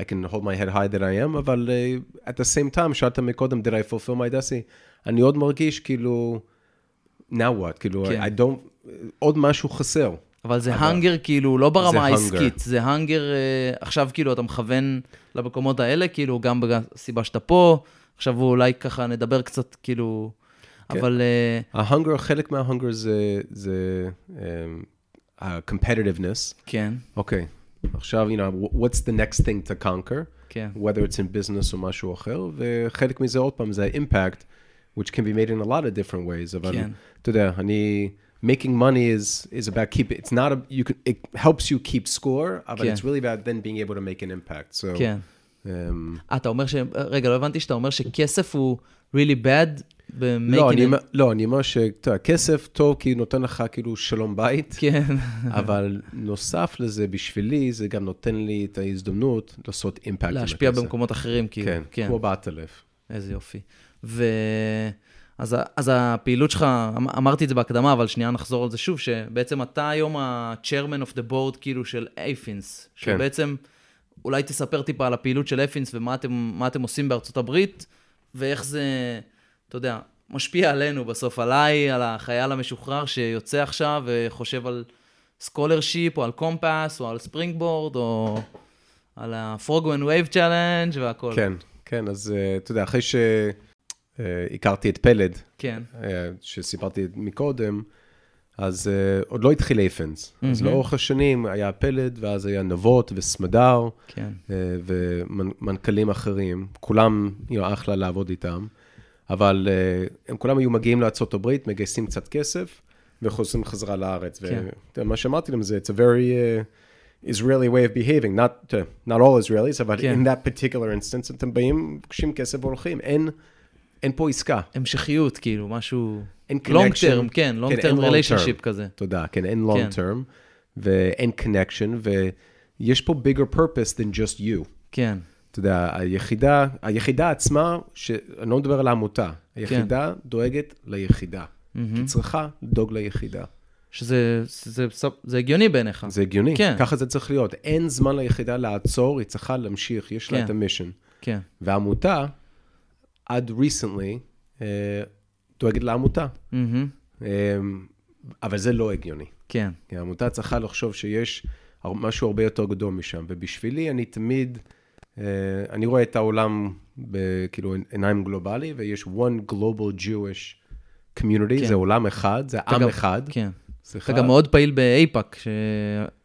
I can hold my head high that I am, אבל uh, at the same time, שאלת מקודם, did I fulfill my destiny? אני עוד מרגיש כאילו, now what? כאילו, כן. I don't, עוד משהו חסר. אבל זה אבל- האנגר כאילו לא ברמה זה העסקית, hunger. זה האנגר, אה, עכשיו כאילו אתה מכוון למקומות האלה, כאילו גם בסיבה שאתה פה, עכשיו אולי ככה נדבר קצת כאילו, כן. אבל אה, ההונגר, חלק מההונגר זה, זה um, ה-competitiveness. כן, אוקיי, עכשיו, you know, what's the next thing to conquer? כן, whether it's in business או משהו אחר, וחלק מזה עוד פעם זה ה-impact, which can be made in a lot of different ways, אבל כן. אתה יודע, אני, making money is, is about keep, it's not, a, you can, it helps you keep score, אבל כן. it's really about then being able to make an impact, so, כן. um, אה, אתה אומר ש... רגע, לא הבנתי שאתה אומר שכסף הוא really bad ב-making לא, אני, it- לא, אני אומר שאתה יודע, כסף טוב כי נותן לך כאילו שלום בית, כן, אבל נוסף לזה, בשבילי, זה גם נותן לי את ההזדמנות לעשות אימפקט. להשפיע. במקומות אחרים, כאילו, כן, כן. כמו באטלף. איזה יופי. ו... אז, אז הפעילות שלך, אמ- אמרתי את זה בהקדמה, אבל שנייה נחזור על זה שוב, שבעצם אתה היום ה-chairman of the board כאילו של אייפינס, כן. שבעצם, אולי תספר טיפה על הפעילות של אייפינס ומה אתם, אתם עושים בארצות הברית, ואיך זה, אתה יודע, משפיע עלינו בסוף, עליי, על החייל המשוחרר שיוצא עכשיו וחושב על scholarship, או על compass, או על springboard, או על ה-Frog and Wave Challenge והכל. כן, כן, אז אה, אתה יודע, אחרי שהכרתי את פלד, כן. אה, שסיפרתי מקודם, אז uh, עוד לא התחיל אייפנס. Mm-hmm. אז לאורך השנים היה פלד, ואז היה נבות וסמדר, כן. uh, ומנכ"לים אחרים. כולם, you know, אחלה לעבוד איתם. אבל uh, הם כולם היו מגיעים לארה"ב, מגייסים קצת כסף, וחוזרים חזרה לארץ. כן. ומה שאמרתי להם זה, it's a very uh, Israeli way of behaving, not, uh, not all Israelis, אבל כן. in that particular instance, אתם באים, מבקשים כסף והולכים. אין, אין פה עסקה. המשכיות, כאילו, משהו... אין long connection. term, כן, כן, long relationship term. כזה. תודה, כן, אין long כן. term, ואין connection, ויש פה bigger purpose than just you. כן, אתה יודע, היחידה, היחידה עצמה, שאני לא מדבר על העמותה, היחידה דואגת ליחידה. היא צריכה לדאוג ליחידה. שזה זה, זה, זה הגיוני בעיניך. זה הגיוני, כן. ככה זה צריך להיות. אין זמן ליחידה לעצור, היא צריכה להמשיך, יש לה כן. את המישן. כן, והעמותה, עד recently, אה, דואגת לעמותה. אה, אבל זה לא הגיוני. כן, כי העמותה צריכה לחשוב שיש משהו הרבה יותר גדול משם. ובשבילי, אני תמיד, אה, אני רואה את העולם בכאילו עיניים גלובלי, ויש one global Jewish community, כן. זה עולם אחד, זה עם גם- אחד. כן. סליחה, אתה גם מאוד פעיל באייפאק, ש...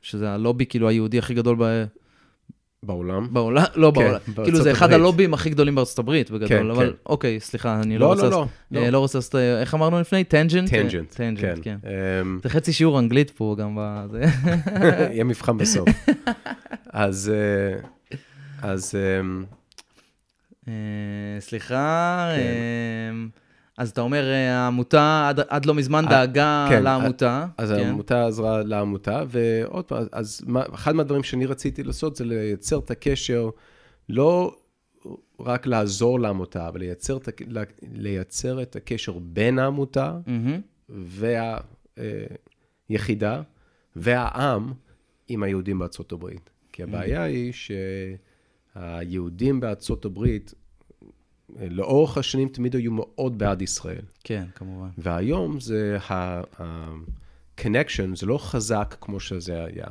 שזה הלובי כאילו היהודי הכי גדול ב... בעולם. בעולם, לא כן, בעולם, כאילו זה אחד הברית. הלובים הכי גדולים בארצות הברית בגדול, כן, אבל כן. אוקיי, סליחה, אני לא, לא רוצה... לא, לא, אה, לא. לא רוצה לעשות, איך אמרנו לפני? tangent? tangent, tangent, כן. אמ, זה חצי שיעור אנגלית פה גם בזה. יהיה מבחן בסוף. אז, אה, אז אמ, אה, סליחה, כן. אה, אז אתה אומר, אה, העמותה עד- עד לא מזמן אה, דאגה כן, לעמותה. אז כן. העמותה עזרה לעמותה, ועוד פעם, אז מה, אחד מהדברים שאני רציתי לעשות זה לייצר את הקשר, לא רק לעזור לעמותה, אבל לייצר את, לייצר את הקשר בין העמותה מהמם, והיחידה והעם עם היהודים בארצות הברית. כי הבעיה היא שהיהודים בארצות הברית, לאורך השנים תמיד היו מאוד בעד ישראל. כן, כמובן. והיום זה ה-connection, זה לא חזק כמו שזה היה.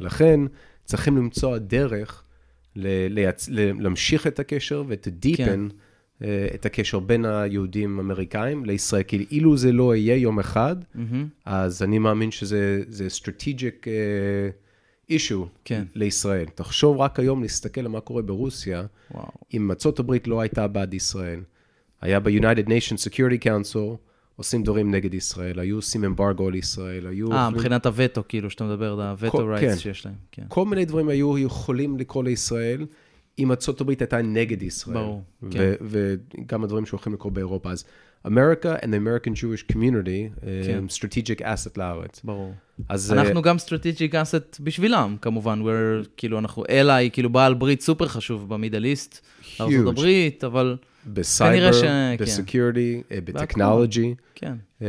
לכן צריכים למצוא דרך ל- לייצ- ל- להמשיך את הקשר ו-to כן. deepen אה, את הקשר בין היהודים האמריקאים לישראל. כי אילו זה לא יהיה יום אחד, מהמם, אז אני מאמין שזה זה strategic uh, issue כן. לישראל. תחשוב רק היום להסתכל על מה קורה ברוסיה, וואו. אם ארצות הברית לא הייתה בעד ישראל, היה ב-United Nations Security Council, עושים דברים נגד ישראל, היו עושים אמברגו על ישראל, היו... אה, מבחינת הווטו, כאילו, שאתה מדבר, הווטו כל- רייטס כן. שיש להם, כן. כל מיני דברים היו יכולים לקרוא לישראל, אם ארצות הברית הייתה נגד ישראל. ברור, כן. וגם הדברים שהולכים לקרות באירופה. אז אמריקה and the American Jewish community, כן. הם strategic asset לארץ. ברור. אז... אה, אנחנו גם strategic asset בשבילם, כמובן, we're, כאילו, אנחנו ally, כאילו, בעל ברית סופר חשוב ב Middle East, ארצות הברית, אבל בסייבר, ש- כן. ב security, אה, ב technology, כן. אמ,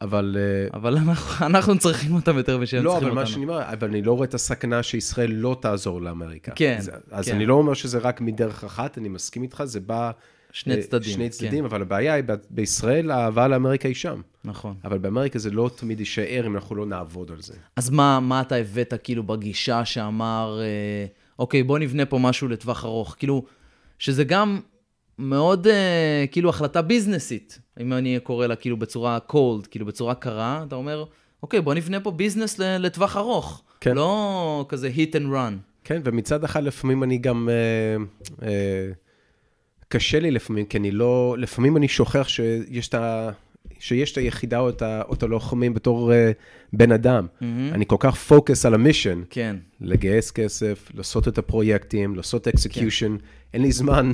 אבל... אה, אבל אנחנו, אנחנו צריכים אותם יותר משהם לא, צריכים אבל אותנו. מה שאני אומר, אבל אני לא רואה את הסכנה שישראל לא תעזור לאמריקה. כן, אז, אז כן. אני לא אומר שזה רק מדרך אחת, אני מסכים איתך, זה בא... שני אה, צדדים, שני כן. צדדים, אבל הבעיה היא, בישראל האהבה לאמריקה היא שם. נכון. אבל באמריקה זה לא תמיד יישאר אם אנחנו לא נעבוד על זה. אז מה, מה אתה הבאת כאילו בגישה שאמר, אה, אוקיי, בוא נבנה פה משהו לטווח ארוך? כאילו, שזה גם מאוד אה, כאילו החלטה ביזנסית, אם אני קורא לה כאילו בצורה cold, כאילו בצורה קרה, אתה אומר, אוקיי, בוא נבנה פה ביזנס לטווח ארוך. כן. לא כזה hit and run. כן, ומצד אחד לפעמים אני גם... אה, אה, קשה לי לפעמים, כי אני לא... לפעמים אני שוכח שיש את ה... שיש את היחידה או את, ה, או את הלוחמים בתור uh, בן אדם. Mm-hmm. אני כל כך focused על ה mission, כן, לגייס כסף, לעשות את הפרויקטים, לעשות execution. כן. אין לי זמן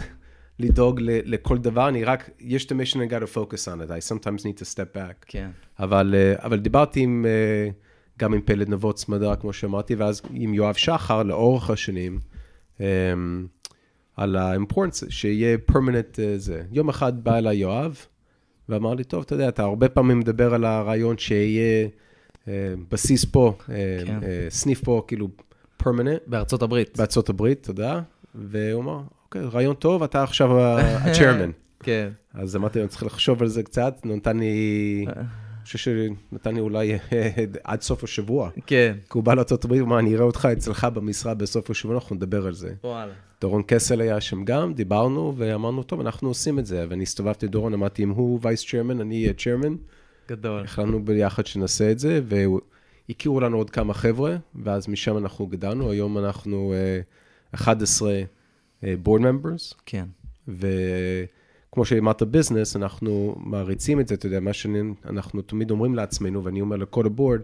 לדאוג ל, לכל דבר, אני רק, יש את ה mission, I got to focus on it. I sometimes need to step back. כן. אבל, uh, אבל דיברתי עם, uh, גם עם פלד נבות סמדר, כמו שאמרתי, ואז עם יואב שחר לאורך השנים, um, על ה-importance, שיהיה permanent uh, זה. יום אחד בא אליי יואב, ואמר לי, טוב, אתה יודע, אתה הרבה פעמים מדבר על הרעיון שיהיה uh, בסיס פה, uh, כן. סניף פה, כאילו, permanent, בארצות הברית. בארצות הברית, תודה. והוא אמר, אוקיי, רעיון טוב, אתה עכשיו ה-chairman. כן. אז אמרתי לו, אני צריך לחשוב על זה קצת, נתן לי, אני חושב שנתן לי אולי עד סוף השבוע. כן. כי הוא בא לארה"ב, הוא אמר, אני אראה אותך אצלך במשרד בסוף השבוע, אנחנו נדבר על זה. וואלה. דורון קסל היה שם גם, דיברנו, ואמרנו, טוב, אנחנו עושים את זה. ואני הסתובבתי דורון, אמרתי, אם הוא וייס צ'רמן, אני אהיה צ'רמן, גדול. החלטנו ביחד שנעשה את זה, והכירו לנו עוד כמה חבר'ה, ואז משם אנחנו גדלנו. היום אנחנו uh, 11 uh, board members, כן. וכמו שאמרת ביזנס, אנחנו מעריצים את זה, אתה יודע, מה שאנחנו תמיד אומרים לעצמנו, ואני אומר לכל הבורד,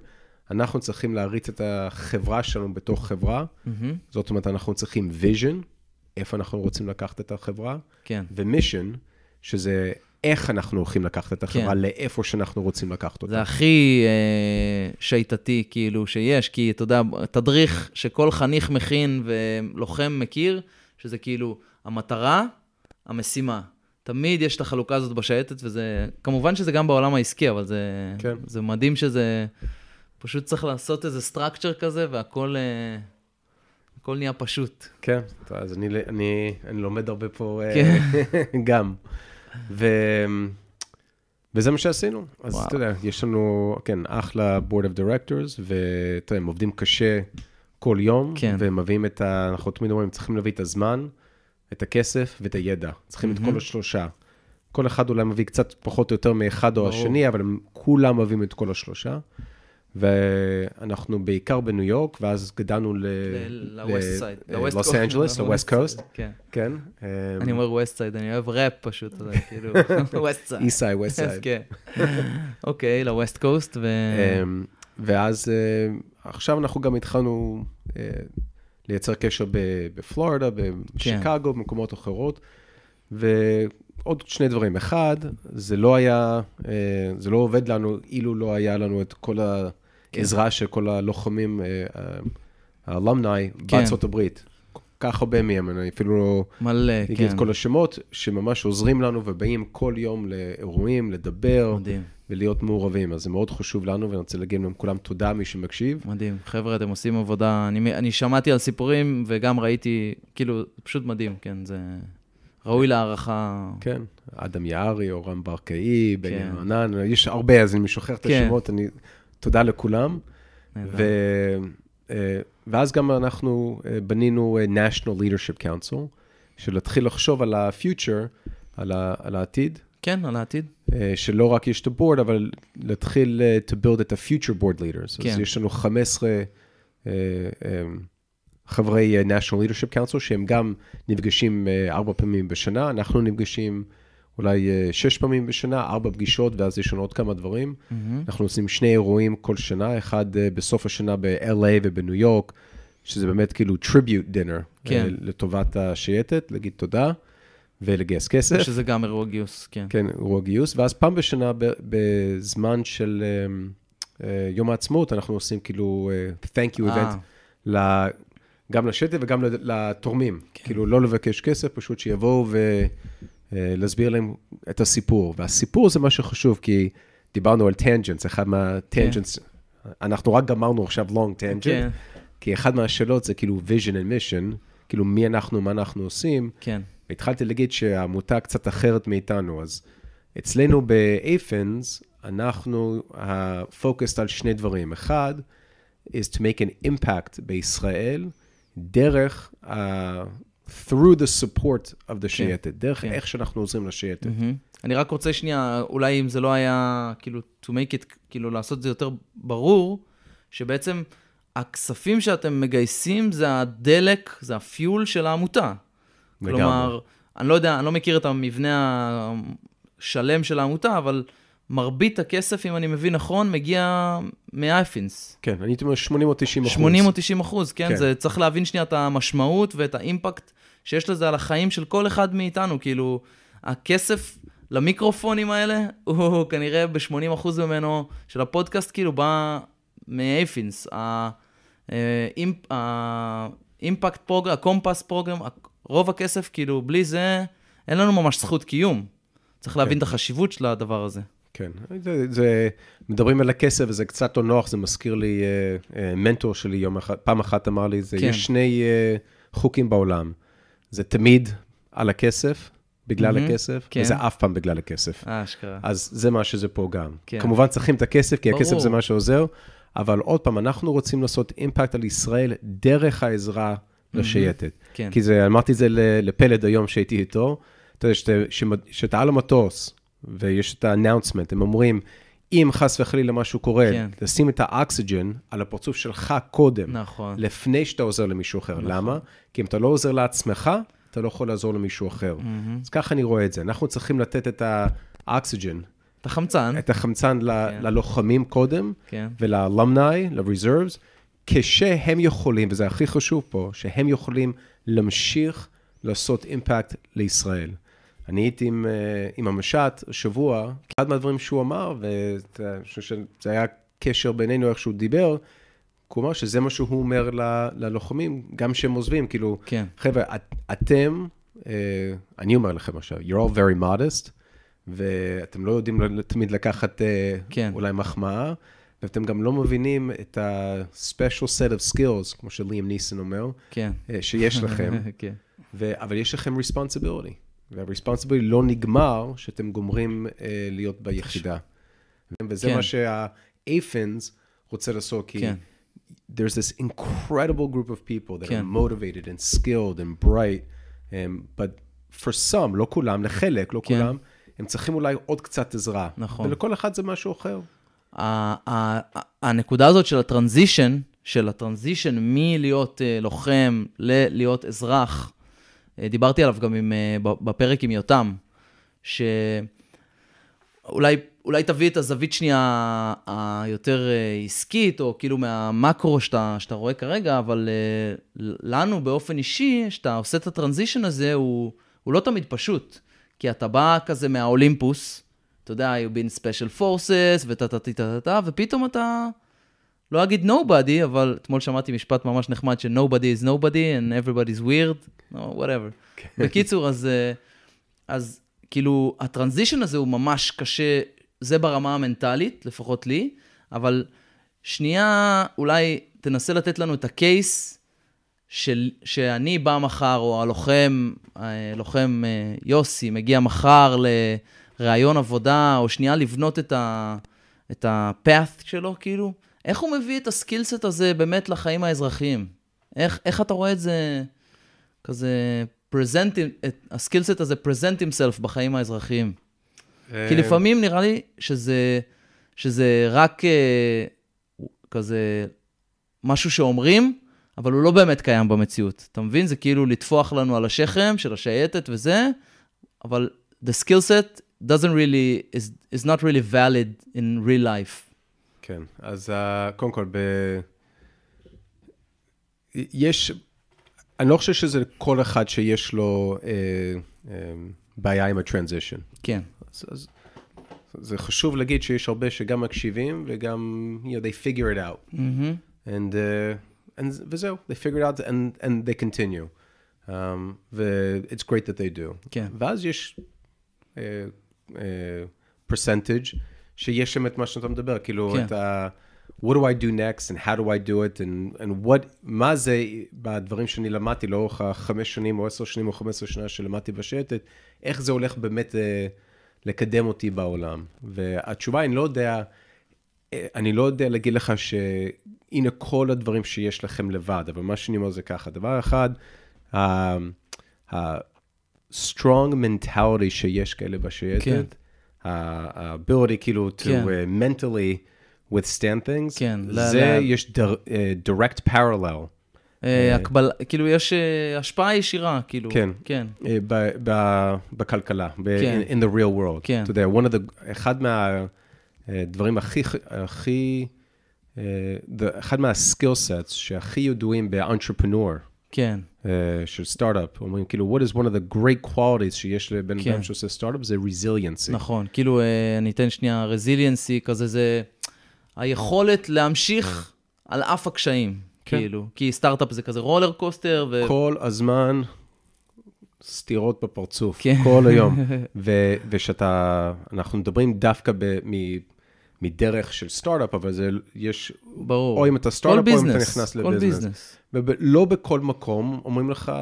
אנחנו צריכים להריץ את החברה שלנו בתוך חברה. מהמם. זאת אומרת, אנחנו צריכים vision, איפה אנחנו רוצים לקחת את החברה, כן. ומישן, שזה איך אנחנו הולכים לקחת את החברה כן. לאיפה שאנחנו רוצים לקחת אותה. זה הכי אה, שיטתי, כאילו, שיש, כי אתה יודע, תדריך שכל חניך מכין ולוחם מכיר, שזה כאילו המטרה, המשימה. תמיד יש את החלוקה הזאת בשייטת, וזה, כמובן שזה גם בעולם העסקי, אבל זה, כן. זה מדהים שזה, פשוט צריך לעשות איזה סטרקצ'ר כזה, והכל אה, הכל נהיה פשוט. כן, אז אני, אני, אני לומד הרבה פה אה, כן. גם. ו... וזה מה שעשינו. אז וואו. אתה יודע, יש לנו, כן, אחלה board of directors, ואתה יודע, הם עובדים קשה כל יום, כן. והם מביאים את ה... אנחנו תמיד אומרים, צריכים להביא את הזמן, את הכסף ואת הידע. צריכים את כל. השלושה. כל אחד אולי מביא קצת פחות או יותר מאחד או ברור. השני, אבל הם כולם מביאים את כל השלושה. ואנחנו בעיקר בניו יורק, ואז גדלנו ל... ל-West Side. ל- לוס אנג'לס, ל-West Coast. כן. כן. אני אומר West Side, אני אוהב ראפ פשוט, כאילו, West Side. East Side, West Side. כן. אוקיי, ל West Coast, ו... אמ, ואז אה, עכשיו אנחנו גם התחלנו אה, לייצר קשר בפלורידה, בשיקגו, במקומות אחרות. ועוד שני דברים. אחד, זה לא היה, אה, זה לא עובד לנו אילו לא היה לנו את כל העזרה של כל הלוחמים, אה, האלומני כן. בארצות הברית. כך הרבה מהם, אני אפילו לא... מלא, אגיד כן. את כל השמות, שממש עוזרים לנו ובאים כל יום לאירועים, לדבר מדהים, ולהיות מעורבים. אז זה מאוד חשוב לנו, ואני רוצה להגיד להם כולם תודה, מי שמקשיב. מדהים. חבר'ה, אתם עושים עבודה, אני, אני שמעתי על סיפורים וגם ראיתי, כאילו, פשוט מדהים, כן, זה ראוי להערכה. כן, אדם יערי, אורן ברקאי, בני כן. יש הרבה, אז אני שוכח את כן. השמות, אני... תודה לכולם. ו... אה, ואז גם אנחנו אה, בנינו אה, National Leadership Council, של להתחיל לחשוב על ה-future, על, ה... על העתיד, כן, על העתיד. שלא רק יש את הבורד, אבל להתחיל to build את ה-future board leaders. כן. אז יש לנו 15 אה, אה, חברי National Leadership Council, שהם גם נפגשים ארבע פעמים בשנה, אנחנו נפגשים אולי אה, שש פעמים בשנה, ארבע פגישות, ואז יש לנו עוד כמה דברים. מהמם. אנחנו עושים שני אירועים כל שנה, אחד אה, בסוף השנה ב-LA ובניו יורק, שזה באמת כאילו tribute dinner, כן. אה, לטובת השייטת, להגיד תודה ולגייס כסף. שזה גם אירוע גיוס, כן. כן, אירוע גיוס, ואז פעם בשנה, בזמן של אמ, יום העצמאות, אנחנו עושים כאילו thank you event, גם לשטף וגם לתורמים. כן. כאילו, לא לבקש כסף, פשוט שיבואו ולהסביר להם את הסיפור. והסיפור זה מה שחשוב, כי דיברנו על טנג'נס, אחד מהטנג'נס, אנחנו רק גמרנו עכשיו long tangent, כן, כי אחד מהשאלות זה כאילו vision and mission, כאילו מי אנחנו, מה אנחנו עושים. כן. והתחלתי להגיד שהעמותה קצת אחרת מאיתנו, אז אצלנו ב-AFINS, אנחנו פוקוסט על שני דברים. אחד, is to make an impact בישראל, דרך, through the support of the שייטת, דרך כן. איך שאנחנו עוזרים לשייטת. מהמם. אני רק רוצה שנייה, אולי אם זה לא היה, כאילו, to make it, כאילו, לעשות את זה יותר ברור, שבעצם הכספים שאתם מגייסים זה הדלק, זה הפיול של העמותה. לגמרי. כלומר, אני לא יודע, אני לא מכיר את המבנה השלם של העמותה, אבל מרבית הכסף, אם אני מבין נכון, מגיע מהאפינס. כן, אני הייתי אומר 80 או 90 אחוז. 80 או 90 אחוז, כן? כן. זה צריך להבין שנייה את המשמעות ואת האימפקט שיש לזה על החיים של כל אחד מאיתנו. כאילו, הכסף למיקרופונים האלה, הוא כנראה ב-80 אחוז ממנו, של הפודקאסט, כאילו, בא מאפינס. האימפקט פרוגרם, הקומפס פרוגרם, רוב הכסף, כאילו, בלי זה, אין לנו ממש זכות קיום. צריך להבין כן. את החשיבות של הדבר הזה. כן, זה, זה, מדברים על הכסף וזה קצת לא נוח, זה מזכיר לי, אה, אה, מנטור שלי יום אחד, פעם אחת אמר לי, זה, כן. יש שני אה, חוקים בעולם, זה תמיד על הכסף, בגלל מהמם, הכסף, כן. וזה אף פעם בגלל הכסף. אה, אשכרה. אז זה מה שזה פה גם. כן. כמובן צריכים את הכסף, כי הכסף ברור. זה מה שעוזר, אבל עוד פעם, אנחנו רוצים לעשות אימפקט על ישראל דרך העזרה לשייטת. כן. כי זה, אמרתי את זה לפלד היום שהייתי איתו, אתה יודע, שאתה- שמ- שאתה על המטוס, ויש את ה-announcement, הם אומרים, אם חס וחלילה משהו קורה, כן. לשים את האקסיג'ן על הפרצוף שלך קודם, נכון. לפני שאתה עוזר למישהו אחר. למה? כי אם אתה לא עוזר לעצמך, אתה לא יכול לעזור למישהו אחר. אז ככה אני רואה את זה. אנחנו צריכים לתת את האקסיג'ן, את החמצן. את החמצן ל- ללוחמים קודם, כן. ולאלומני, ל-reserves, כשהם יכולים, וזה הכי חשוב פה, שהם יכולים להמשיך לעשות אימפקט לישראל. אני הייתי עם, אה, עם המשט השבוע, אחד מהדברים שהוא אמר, ואני חושב שזה היה קשר בינינו, איך שהוא דיבר, הוא אמר שזה מה שהוא אומר ל- ללוחמים, גם כשהם עוזבים, כאילו, כן. חבר'ה, את, אתם, אה, אני אומר לכם עכשיו, you're all very modest, ואתם לא יודעים תמיד לקחת אה, כן. אולי מחמאה, ואתם גם לא מבינים את ה-special set of skills, כמו שליאם ניסן אומר, כן. שיש לכם, כן. ו- אבל יש לכם responsibility, וה-responsibility לא נגמר שאתם גומרים אה, להיות ביחידה. וזה כן. מה שה-AFINS רוצה לעשות, כי כן. there's this incredible group of people that כן. are motivated and skilled and bright, um, but for some, לא כולם, לחלק, לא כן. כולם, הם צריכים אולי עוד קצת עזרה. נכון. ולכל אחד זה משהו אחר. הנקודה הזאת של הטרנזישן, של הטרנזישן מלהיות אה, לוחם ללהיות אזרח, דיברתי עליו גם עם, אה, בפרק עם יותם, שאולי אולי תביא את הזווית שנייה היותר אה, עסקית, או כאילו מהמקרו שאתה, שאתה רואה כרגע, אבל אה, לנו באופן אישי, שאתה עושה את הטרנזישן הזה, הוא, הוא לא תמיד פשוט. כי אתה בא כזה מהאולימפוס, אתה יודע, you've been special forces, וטה טה טה טה טה, ופתאום אתה, לא אגיד nobody, אבל אתמול שמעתי משפט ממש נחמד ש-nobody is nobody and everybody is weird, no, whatever. בקיצור, אז, אה, אז כאילו, הטרנזישן הזה הוא ממש קשה, זה ברמה המנטלית, לפחות לי, אבל שנייה, אולי תנסה לתת לנו את הקייס של, שאני בא מחר, או הלוחם, אה, לוחם אה, יוסי, מגיע מחר לראיון עבודה, או שנייה לבנות את, ה, את ה-path שלו, כאילו, איך הוא מביא את הסקילסט הזה באמת לחיים האזרחיים? איך, איך אתה רואה את זה כזה, את הסקילסט הזה present himself בחיים האזרחיים? כי לפעמים נראה לי שזה, שזה רק אה, כזה משהו שאומרים, אבל הוא לא באמת קיים במציאות. אתה מבין? זה כאילו לטפוח לנו על השכם של השייטת וזה, אבל the skill set doesn't really, is, is not really valid in real life. כן, אז uh, קודם כל, ב... יש, אני לא חושב שזה כל אחד שיש לו אה, אה, בעיה עם הטרנזישן. כן, אז, אז זה חשוב להגיד שיש הרבה שגם מקשיבים וגם, you know, they figure it out. mm-hmm. And, uh, and וזהו, they figure it out and, and they continue. Um, ו-it's great that they do. כן. ואז יש uh, uh, percentage שיש שם את מה שאתה מדבר, כאילו כן. את ה... what do I do next and how do I do it and, and what, מה זה בדברים שאני למדתי לאורך החמש שנים או עשר שנים או חמש עשרה שנה שלמדתי בשייטת, איך זה הולך באמת uh, לקדם אותי בעולם. והתשובה, אני לא יודע, אה, אני לא יודע להגיד לך שהנה כל הדברים שיש לכם לבד, אבל מה שאני אומר זה ככה, דבר אחד, ה-strong mentality שיש כאלה בשייטת, כן. ה-ability כאילו to כן. uh, mentally withstand things, כן, זה ל- יש דר- אה, direct parallel. אה, הקבל... כאילו יש אה, השפעה ישירה, כאילו. כן. כן. אה, ב- ב- בכלכלה, ב- כן. in, in the real world. כן. אתה יודע, one of the, אחד מהדברים הכי, הכי, אה, the- אחד מה-skill sets שהכי ידועים ב-entrepreneur, כן, אה, של סטארט-אפ, אומרים כאילו, what is one of the great qualities שיש לבן כן. אדם שעושה סטארט-אפ, זה resiliency. נכון. כאילו, אה, אני אתן שנייה resiliency, כזה זה היכולת להמשיך על אף הקשיים, כן. כאילו. כי סטארט-אפ זה כזה roller coaster, ו... כל הזמן סטירות בפרצוף, כן. כל היום. ו- ושאתה, אנחנו מדברים דווקא ב- מ- מדרך של סטארט-אפ, אבל זה, יש, ברור. או אם אתה כל סטארט-אפ או אם אתה נכנס כל ל business. business. ולא בכל מקום אומרים לך,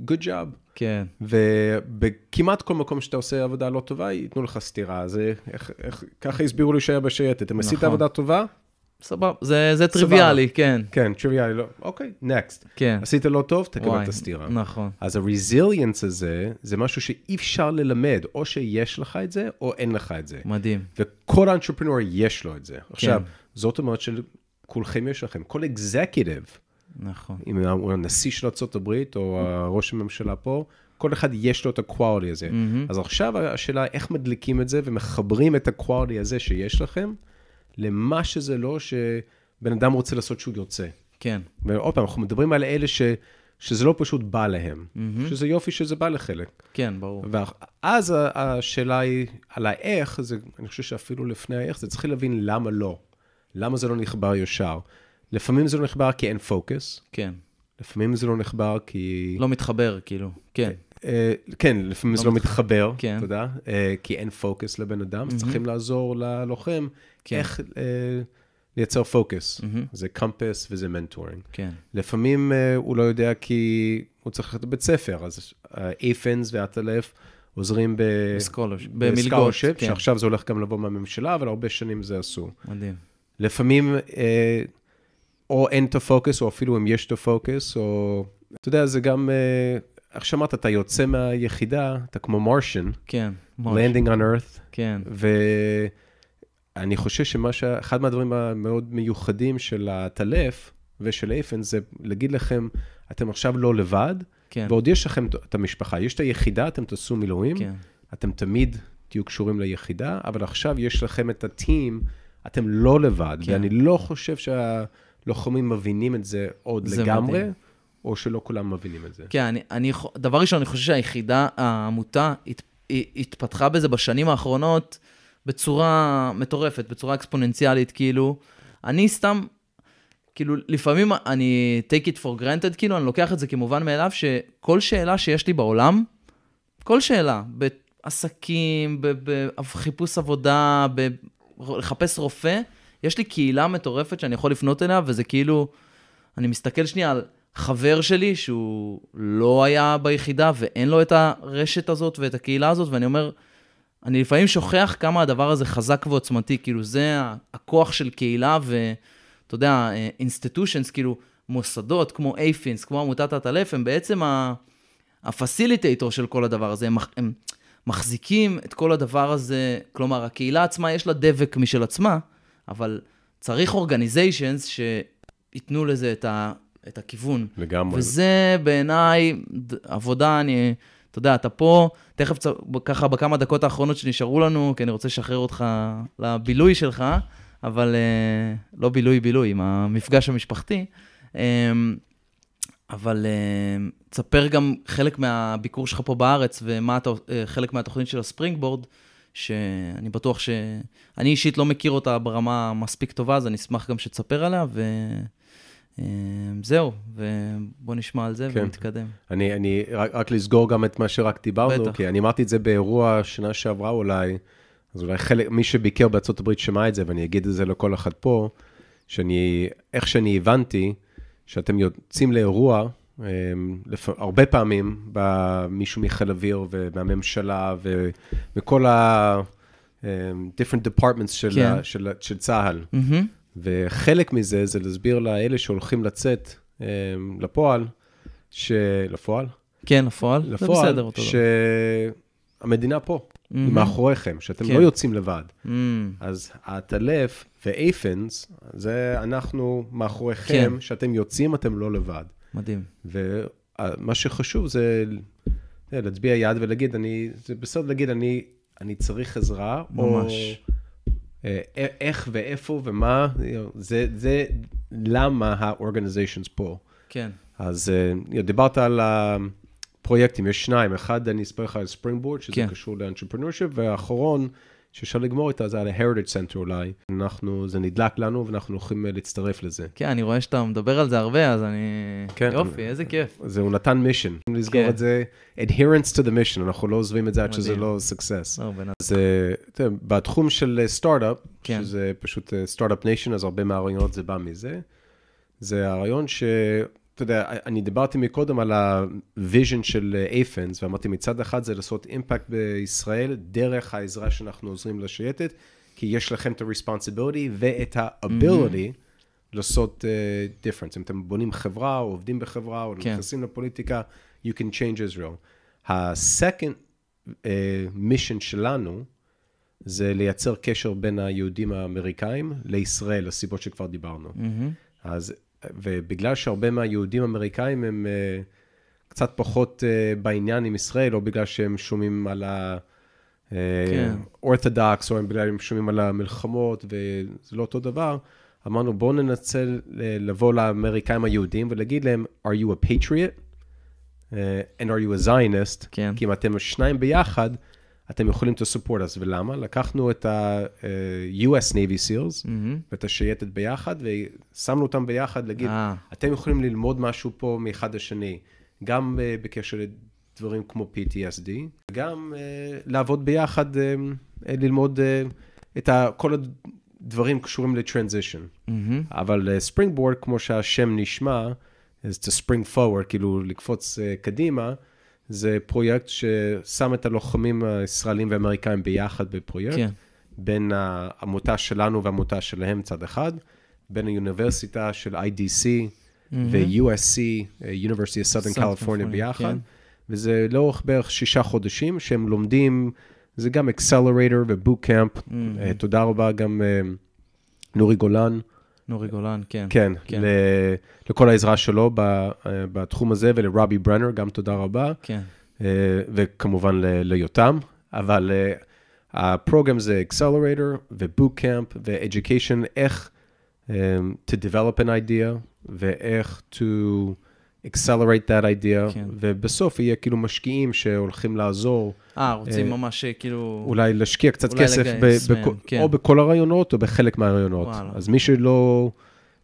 good job. כן, ובכמעט כל מקום שאתה עושה עבודה לא טובה, ייתנו לך סטירה. זה, איך, איך, ככה הסבירו לי שהיה בשייטת. אם עשית נכון. עבודה טובה, סבבה, זה, זה טריוויאלי, כן, כן, טריוויאלי, לא, אוקיי, נקסט. כן. עשית לא טוב, תקבל וואי, את הסתירה. נכון, אז ה-resilience הזה, זה משהו שאי אפשר ללמד, או שיש לך את זה, או אין לך את זה. מדהים. וכל אנטרפרנור יש לו את זה. עכשיו, כן. זאת אומרת שכולכם יש לכם, כל אקזקיוטיב, נכון, אם הוא הנשיא של ארה"ב, או ראש הממשלה פה, כל אחד יש לו את ה-quality הזה. מהמם. אז עכשיו השאלה איך מדליקים את זה ומחברים את ה-quality הזה שיש לכם, למה שזה לא שבן אדם רוצה לעשות שהוא יוצא. כן, ועוד פעם, אנחנו מדברים על אלה ש, שזה לא פשוט בא להם, מהמם. שזה יופי שזה בא לחלק. כן, ברור. ואז השאלה היא על האיך, זה, אני חושב שאפילו לפני האיך, זה צריך להבין למה לא. למה זה לא נחבר ישר. לפעמים זה לא נחבר כי אין פוקוס, כן, לפעמים זה לא נחבר כי... לא מתחבר, כאילו, כן, אה, כן, לפעמים זה לא לא מתח- מתחבר, כן. תודה, אה, כי אין פוקוס לבן אדם, אז צריכים לעזור ללוחם כן. איך אה, לייצר פוקוס. זה קמפס וזה mentoring. כן, לפעמים אה, הוא לא יודע כי הוא צריך ללכת לבית ספר, אז האייפינס והעטלף עוזרים ב... ב scholarsh- במלגות. שעכשיו זה הולך גם לבוא מהממשלה, אבל הרבה שנים זה אסור. מדהים. לפעמים אה, או אין את הפוקוס, או אפילו אם יש את הפוקוס, או... אתה יודע, זה גם, אה, איך שאמרת, אתה יוצא מהיחידה, אתה כמו Martian, כן, ממש, landing on earth, כן, ואני חושב שמה ש... אחד מהדברים המאוד מיוחדים של הטלף ושל אייפן, זה להגיד לכם, אתם עכשיו לא לבד, כן, ועוד יש לכם את המשפחה. יש את היחידה, אתם תעשו מילואים, כן, אתם תמיד תהיו קשורים ליחידה, אבל עכשיו יש לכם את הטים, אתם לא לבד, כן. ואני לא חושב שהלוחמים מבינים את זה עוד זה לגמרי, מדהים. או שלא כולם מבינים את זה. כן, אני, אני, דבר ראשון, אני חושב שהיחידה, העמותה, הת, התפתחה בזה בשנים האחרונות בצורה מטורפת, בצורה אקספוננציאלית, כאילו. אני סתם, כאילו, לפעמים אני take it for granted, כאילו, אני לוקח את זה כמובן מאליו, שכל שאלה שיש לי בעולם, כל שאלה, בעסקים, בחיפוש עבודה, ב- לחפש רופא, יש לי קהילה מטורפת שאני יכול לפנות אליה, וזה כאילו, אני מסתכל שנייה על חבר שלי שהוא לא היה ביחידה ואין לו את הרשת הזאת ואת הקהילה הזאת, ואני אומר, אני לפעמים שוכח כמה הדבר הזה חזק ועוצמתי, כאילו זה הכוח של קהילה ואתה יודע, institutions, כאילו מוסדות כמו אייפינס, כמו עמותת עטלף, הם בעצם ה facilitator של כל הדבר הזה, הם, הם מחזיקים את כל הדבר הזה, כלומר, הקהילה עצמה יש לה דבק משל עצמה, אבל צריך אורגניזיישנס שייתנו לזה את, ה, את הכיוון. לגמרי. וזה בעיניי עבודה, אני, אתה יודע, אתה פה, תכף. ככה בכמה דקות האחרונות שנשארו לנו, כי אני רוצה לשחרר אותך לבילוי שלך, אבל אה, לא בילוי-בילוי, עם המפגש המשפחתי. אה, אבל אה, תספר גם חלק מהביקור שלך פה בארץ, ומה אתה, אה, חלק מהתוכנית של הספרינג בורד, שאני בטוח ש... אני אישית לא מכיר אותה ברמה מספיק טובה, אז אני אשמח גם שתספר עליה, ו... אה, זהו, ובוא נשמע על זה כן. ונתקדם. אני, אני, רק, רק לסגור גם את מה שרק דיברנו, בטח. כי אני אמרתי את זה באירוע שנה שעברה אולי, אז אולי חלק, מי שביקר בארצות הברית שמע את זה, ואני אגיד את זה לכל אחד פה, שאני, איך שאני הבנתי, שאתם יוצאים לאירוע, אמ, לפ... הרבה פעמים, בא מישהו מחיל אוויר ומהממשלה ו... וכל ה... אמ, different departments של, כן. ה... של, של צה"ל. מהמם, וחלק מזה זה להסביר לאלה שהולכים לצאת אמ, לפועל, ש... לפועל? כן, לפועל, זה לפועל, בסדר, אותו. שהמדינה פה, היא מהמם. מאחוריכם, שאתם כן. לא יוצאים לבד. מהמם, אז העטלף ואייפנס, זה אנחנו מאחוריכם, כן. שאתם יוצאים, אתם לא לבד. מדהים. ומה שחשוב זה אה, להצביע יד ולהגיד, אני, זה בסדר להגיד, אני, אני צריך עזרה, ממש. או אה, איך ואיפה ומה, זה, זה למה ה-organizations פה. כן, אז אה, דיברת על הפרויקטים, יש שניים, אחד אני אספר לך על Springboard, שזה כן. קשור ל entrepreneurship, והאחרון, שאפשר לגמור איתה, זה על ה-Heritage Center אולי. אנחנו, זה נדלק לנו ואנחנו הולכים אה, להצטרף לזה. כן, אני רואה שאתה מדבר על זה הרבה, אז אני... כן. יופי, איזה כיף. זה הוא on a mission, לסגור כן. את זה, adherence to the mission, אנחנו לא עוזבים את זה עד שזה. לא success. לא, בן- אז אה, אתה יודע, בתחום של סטארט-אפ, כן. שזה פשוט Start-Up Nation, אז הרבה מהרעיונות זה בא מזה. זה הרעיון ש... אתה יודע, אני דיברתי מקודם על ה vision של אייפנס, ואמרתי מצד אחד זה לעשות אימפקט בישראל דרך העזרה שאנחנו עוזרים לשייטת, כי יש לכם את ה-responsibility ואת ה-ability לעשות uh, difference. אם אתם בונים חברה, או עובדים בחברה, או כן. נכנסים לפוליטיקה, you can change Israel. ה-second uh, mission שלנו, זה לייצר קשר בין היהודים האמריקאים לישראל, הסיבות שכבר דיברנו. מהמם. אז, ובגלל שהרבה מהיהודים האמריקאים הם uh, קצת פחות uh, בעניין עם ישראל, או בגלל שהם שומעים על כן. האורתודוקס, או בגלל שהם שומעים על המלחמות, וזה לא אותו דבר, אמרנו, בואו ננצל אה, לבוא לאמריקאים היהודים ולהגיד להם, are you a patriot? And are you a Zionist? כן. כי אם אתם שניים ביחד, אתם יכולים to support us. ולמה? לקחנו את ה-US Navy SEALs, מהמם. ואת השייטת ביחד, ושמנו אותם ביחד להגיד, אה. אתם יכולים ללמוד משהו פה מאחד השני, גם uh, בקשר לדברים כמו PTSD, גם uh, לעבוד ביחד, uh, ללמוד uh, את ה, כל הדברים קשורים לטרנזישן. מהמם. אבל ספרינג בורד, כמו שהשם נשמע, is to spring forward, כאילו לקפוץ uh, קדימה, זה פרויקט ששם את הלוחמים הישראלים והאמריקאים ביחד בפרויקט. כן. בין העמותה שלנו והעמותה שלהם צד אחד, בין האוניברסיטה של IDC ו-USC, uh, University of Southern California ביחד, כן. וזה לאורך בערך שישה חודשים שהם לומדים, זה גם ו-Boot Camp, uh, תודה רבה גם uh, נורי גולן, נורי גולן, כן. כן, כן. ל- לכל העזרה שלו ב- בתחום הזה, ולרובי ברנר, גם תודה רבה. כן. אה, וכמובן ל- ליותם, אבל אה, הפרוגרם זה Accelerator ו-Bootcamp ו-Education, איך um, to develop an idea ואיך to accelerate that idea, כן. ובסוף יהיה כאילו משקיעים שהולכים לעזור, אה, רוצים אה, ממש אה, כאילו... אולי להשקיע קצת אולי כסף לגייס ב- בכ- כן. או בכל הרעיונות או בחלק מהרעיונות. וואלה. אז מי שלא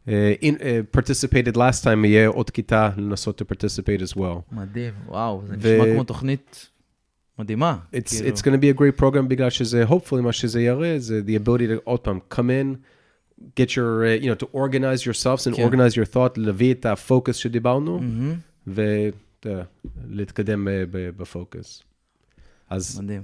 uh, in, uh, participated last time, יהיה עוד כיתה לנסות to participate as well. מדהים, וואו, זה ו- נשמע כמו תוכנית מדהימה. It's, כאילו. it's going to be a great program בגלל שזה, hopefully, מה שזה יראה, זה the ability to, עוד פעם, come in, get your, uh, you know, to organize yourselves and כן. organize your thought, להביא את הפוקוס שדיברנו, מהמם. ולהתקדם uh, ב- בפוקוס. אז, מדהים.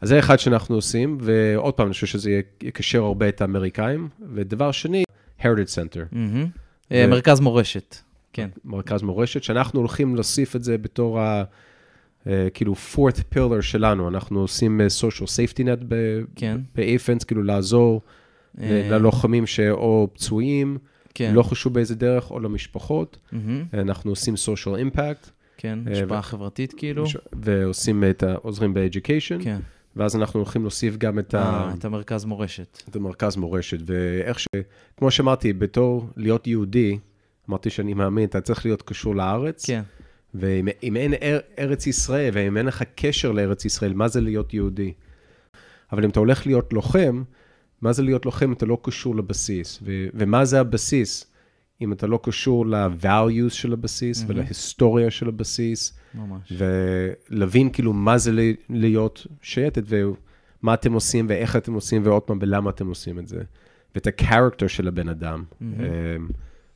אז זה אחד שאנחנו עושים, ועוד פעם, אני חושב שזה יקשר הרבה את האמריקאים. ודבר שני, Heritage Center, מהמם. אה, מרכז מורשת. כן. מרכז מורשת, שאנחנו הולכים להוסיף את זה בתור ה... כאילו fourth pillar שלנו, אנחנו עושים social safety net ב- כן. באייפנס, כאילו לעזור אה, ללוחמים שאו פצועים, כן. לא חשוב באיזה דרך, או למשפחות. מהמם. אנחנו עושים social impact, כן, אה, השפעה ו- חברתית כאילו. ועושים את ה... עוזרים ב-education, כן. ואז אנחנו הולכים להוסיף גם את, ה... אה, את המרכז מורשת. את המרכז מורשת, ואיך ש... כמו שאמרתי, בתור להיות יהודי, אמרתי שאני מאמין, אתה צריך להיות קשור לארץ, כן. ואם אם אין אר, ארץ ישראל, ואם אין לך קשר לארץ ישראל, מה זה להיות יהודי? אבל אם אתה הולך להיות לוחם, מה זה להיות לוחם אם אתה לא קשור לבסיס? ו, ומה זה הבסיס? אם אתה לא קשור ל-values של הבסיס מהמם. ולהיסטוריה של הבסיס, ממש. ולהבין כאילו מה זה ל- להיות שייטת, ומה אתם עושים ואיך אתם עושים, ועוד פעם, ולמה אתם עושים את זה. ואת הקרקטר של הבן אדם. מהמם.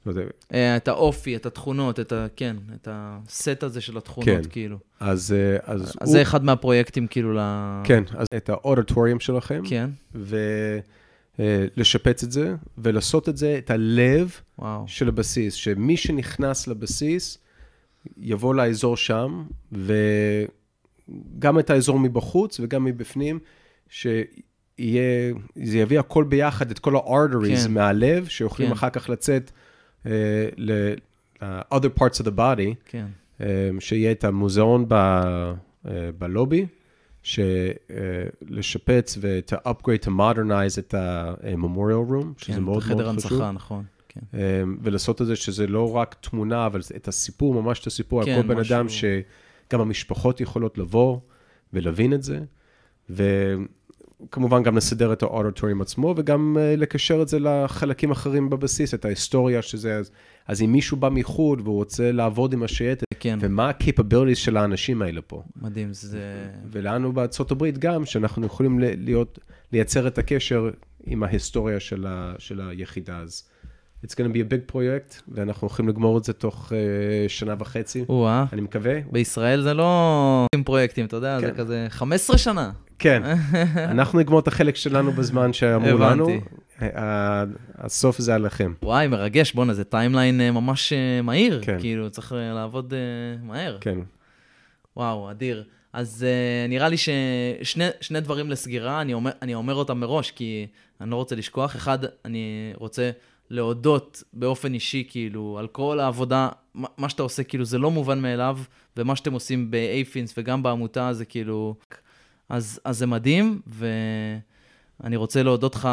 לא אה, את האופי, את התכונות, את ה... כן, את הסט הזה של התכונות, כן. כאילו. אז, אה, אז, אז הוא, זה אחד מהפרויקטים, כאילו, ל... כן, אז את האודיטוריום שלכם, כן, ולשפץ את זה, ולעשות את זה, את הלב וואו. של הבסיס, שמי שנכנס לבסיס, יבוא לאזור שם, וגם את האזור מבחוץ וגם מבפנים, שיהיה, זה יביא הכל ביחד, את כל ה-arteries כן. מהלב, שיוכלו כן. אחר כך לצאת uh, ל- uh, other parts of the body, כן, um, שיהיה את המוזיאון ב, uh, בלובי, לשפץ ו-to upgrade, to modernize את ה-memorial room, שזה כן, מאוד מאוד חשוב. הנצחה, נכון. כן. ולעשות את זה שזה לא רק תמונה, אבל את הסיפור, ממש את הסיפור, כן, על כל בן משהו- אדם שגם המשפחות יכולות לבוא ולהבין את זה, וכמובן גם לסדר את האודיטוריום עצמו, וגם אה, לקשר את זה לחלקים אחרים בבסיס, את ההיסטוריה שזה, אז, אז אם מישהו בא מחו"ל והוא רוצה לעבוד עם השייטת, כן, ומה ה-capabilities של האנשים האלה פה. מדהים, זה... ולנו בארצות הברית גם, שאנחנו יכולים להיות, לייצר את הקשר עם ההיסטוריה של, ה, של היחידה. אז it's going to be a big project, ואנחנו הולכים לגמור את זה תוך uh, שנה וחצי, או-אה. אני מקווה. בישראל זה לא פרויקטים, אתה יודע, זה כן. כזה 15 שנה. כן, אנחנו נגמור את החלק שלנו בזמן שאמרו לנו. הבנתי. ה- הסוף זה עליכם. וואי, מרגש, בואנה, זה timeline אה, ממש אה, מהיר. כן. כאילו, צריך אה, לעבוד אה, מהר. כן. וואו, אדיר. אז אה, נראה לי ששני שני דברים לסגירה, אני אומר, אני אומר אותם מראש, כי אני לא רוצה לשכוח. אחד, אני רוצה להודות באופן אישי, כאילו, על כל העבודה, מה, מה שאתה עושה, כאילו, זה לא מובן מאליו, ומה שאתם עושים באייפינס וגם בעמותה, זה כאילו... אז, אז זה מדהים, ואני רוצה להודות לך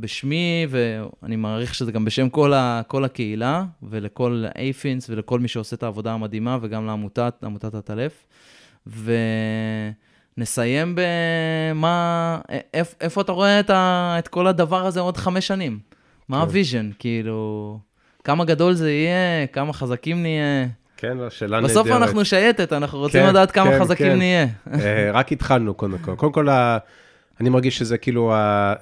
בשמי, ואני מעריך שזה גם בשם כל, ה, כל הקהילה, ולכל אייפינס, ולכל מי שעושה את העבודה המדהימה, וגם לעמותת, לעמותת העטלף. ונסיים במה, איפ, איפה אתה רואה את, ה, את כל הדבר הזה עוד חמש שנים? מה כן. ה vision? כאילו, כמה גדול זה יהיה, כמה חזקים נהיה. כן, השאלה נהדרת. בסוף אנחנו שייטת, אנחנו רוצים כן, לדעת כמה כן, חזקים כן. נהיה. אה, רק התחלנו, קודם כל. קודם כל, אני מרגיש שזה כאילו,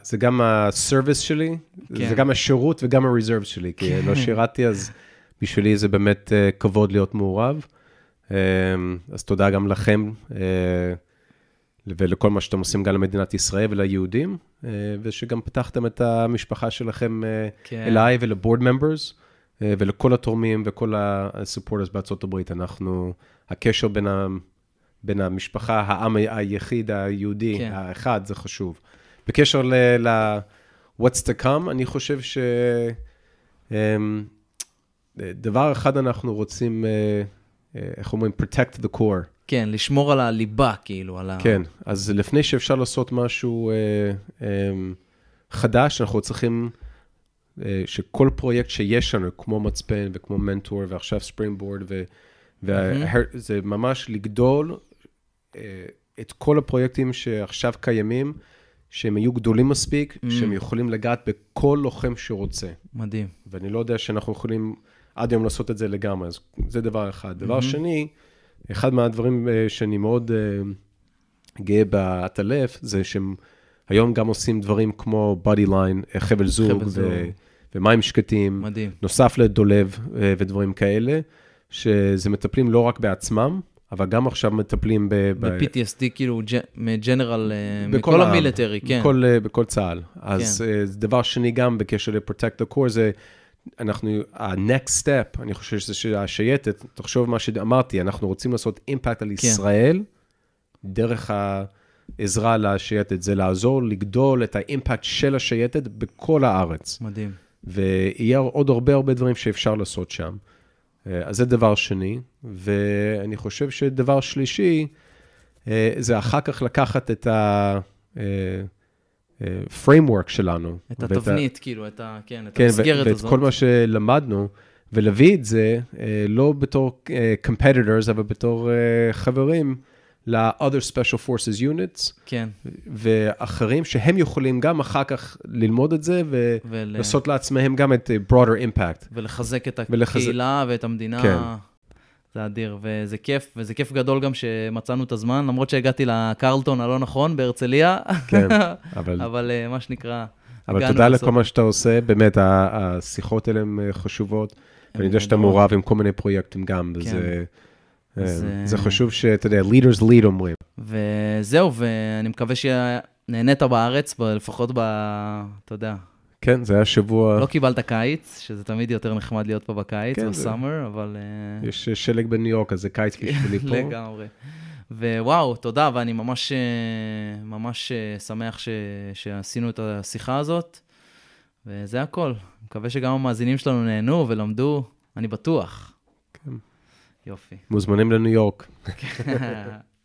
זה גם הסרוויס שלי, כן. זה גם השירות וגם הריזרב שלי, כי לא שירתתי, אז בשבילי זה באמת אה, כבוד להיות מעורב. אה, אז תודה גם לכם, ולכל מה שאתם עושים גם למדינת ישראל וליהודים, ושגם פתחתם את המשפחה שלכם כן. אליי ולבורד ממברס, ולכל התורמים וכל הסופורטרס בארצות הברית. אנחנו, הקשר בין, ה, בין המשפחה, העם היחיד היהודי, כן. האחד, זה חשוב. בקשר ל... ל what's to come, אני חושב ש... אמ, דבר אחד אנחנו רוצים, אה, אה, איך אומרים? protect the core. כן, לשמור על הליבה, כאילו, על ה... כן, אז לפני שאפשר לעשות משהו אה, אה, חדש, אנחנו צריכים אה, שכל פרויקט שיש לנו, כמו מצפן וכמו מנטור ועכשיו ספרינגבורד, וזה ממש לגדול אה, את כל הפרויקטים שעכשיו קיימים, שהם יהיו גדולים מספיק, Mm. שהם יכולים לגעת בכל לוחם שרוצה. מדהים. ואני לא יודע שאנחנו יכולים עד היום לעשות את זה לגמרי, אז זה דבר אחד. דבר שני, אחד מהדברים אה, שאני מאוד אה, גאה בעטלף, זה שהם היום גם עושים דברים כמו body line, אה, חבל זוג, חבל זוג. ו- ומים שקטים, מדהים. נוסף לדולב אה, ודברים כאלה, שזה מטפלים לא רק בעצמם, אבל גם עכשיו מטפלים ב... ב- ב-PTSD, כאילו, מג'נרל, אה, מכל המיליטרי, כן. בכל, אה, בכל צה"ל. אז כן. דבר שני גם בקשר ל-Protect the Core, זה אנחנו, ה-next step, אני חושב שזה שהשייטת, תחשוב מה שאמרתי, אנחנו רוצים לעשות אימפקט על כן. ישראל, דרך העזרה לשייטת, זה לעזור לגדול את האימפקט של השייטת בכל הארץ. מדהים. ויהיה עוד הרבה הרבה דברים שאפשר לעשות שם. אה, אז זה דבר שני, ואני חושב שדבר שלישי, אה, זה אחר כך לקחת את ה-framework שלנו. את ואת ה- התבנית, כאילו, את ה... כן, את כן, ו- המסגרת ואת הזאת. כל מה שלמדנו, ולהביא את זה אה, לא בתור אה, competitors, אבל בתור אה, חברים ל-other special forces units, כן, ואחרים שהם יכולים גם אחר כך ללמוד את זה, ול- ולעשות לעצמם גם את אה, broader impact. ולחזק את ולחזק- הקהילה ואת המדינה. כן. זה אדיר, וזה כיף, וזה כיף גדול גם שמצאנו את הזמן, למרות שהגעתי לקרלטון הלא נכון בהרצליה, כן, אבל, אבל אה, מה שנקרא, אבל תודה בסוף. לכל מה שאתה עושה, באמת, השיחות האלה הן אה, חשובות, ואני יודע שאתה. מעורב עם כל מיני פרויקטים גם, כן. וזה אה, זה חשוב שאתה יודע, leaders lead אומרים. וזהו, ואני מקווה שנהנית בארץ, לפחות ב... אתה יודע, כן, זה היה שבוע, לא קיבלת קיץ, שזה תמיד יותר נחמד להיות פה בקיץ, כן, בסאמר, אבל... אה, יש שלג בניו יורק, אז זה קיץ בשבילי פה. לגמרי. ווואו, תודה, ואני ממש, אה, ממש אה, שמח ש, שעשינו את השיחה הזאת, וזה הכל. מקווה שגם המאזינים שלנו נהנו ולמדו, אני בטוח. יופי. מוזמנים לניו יורק.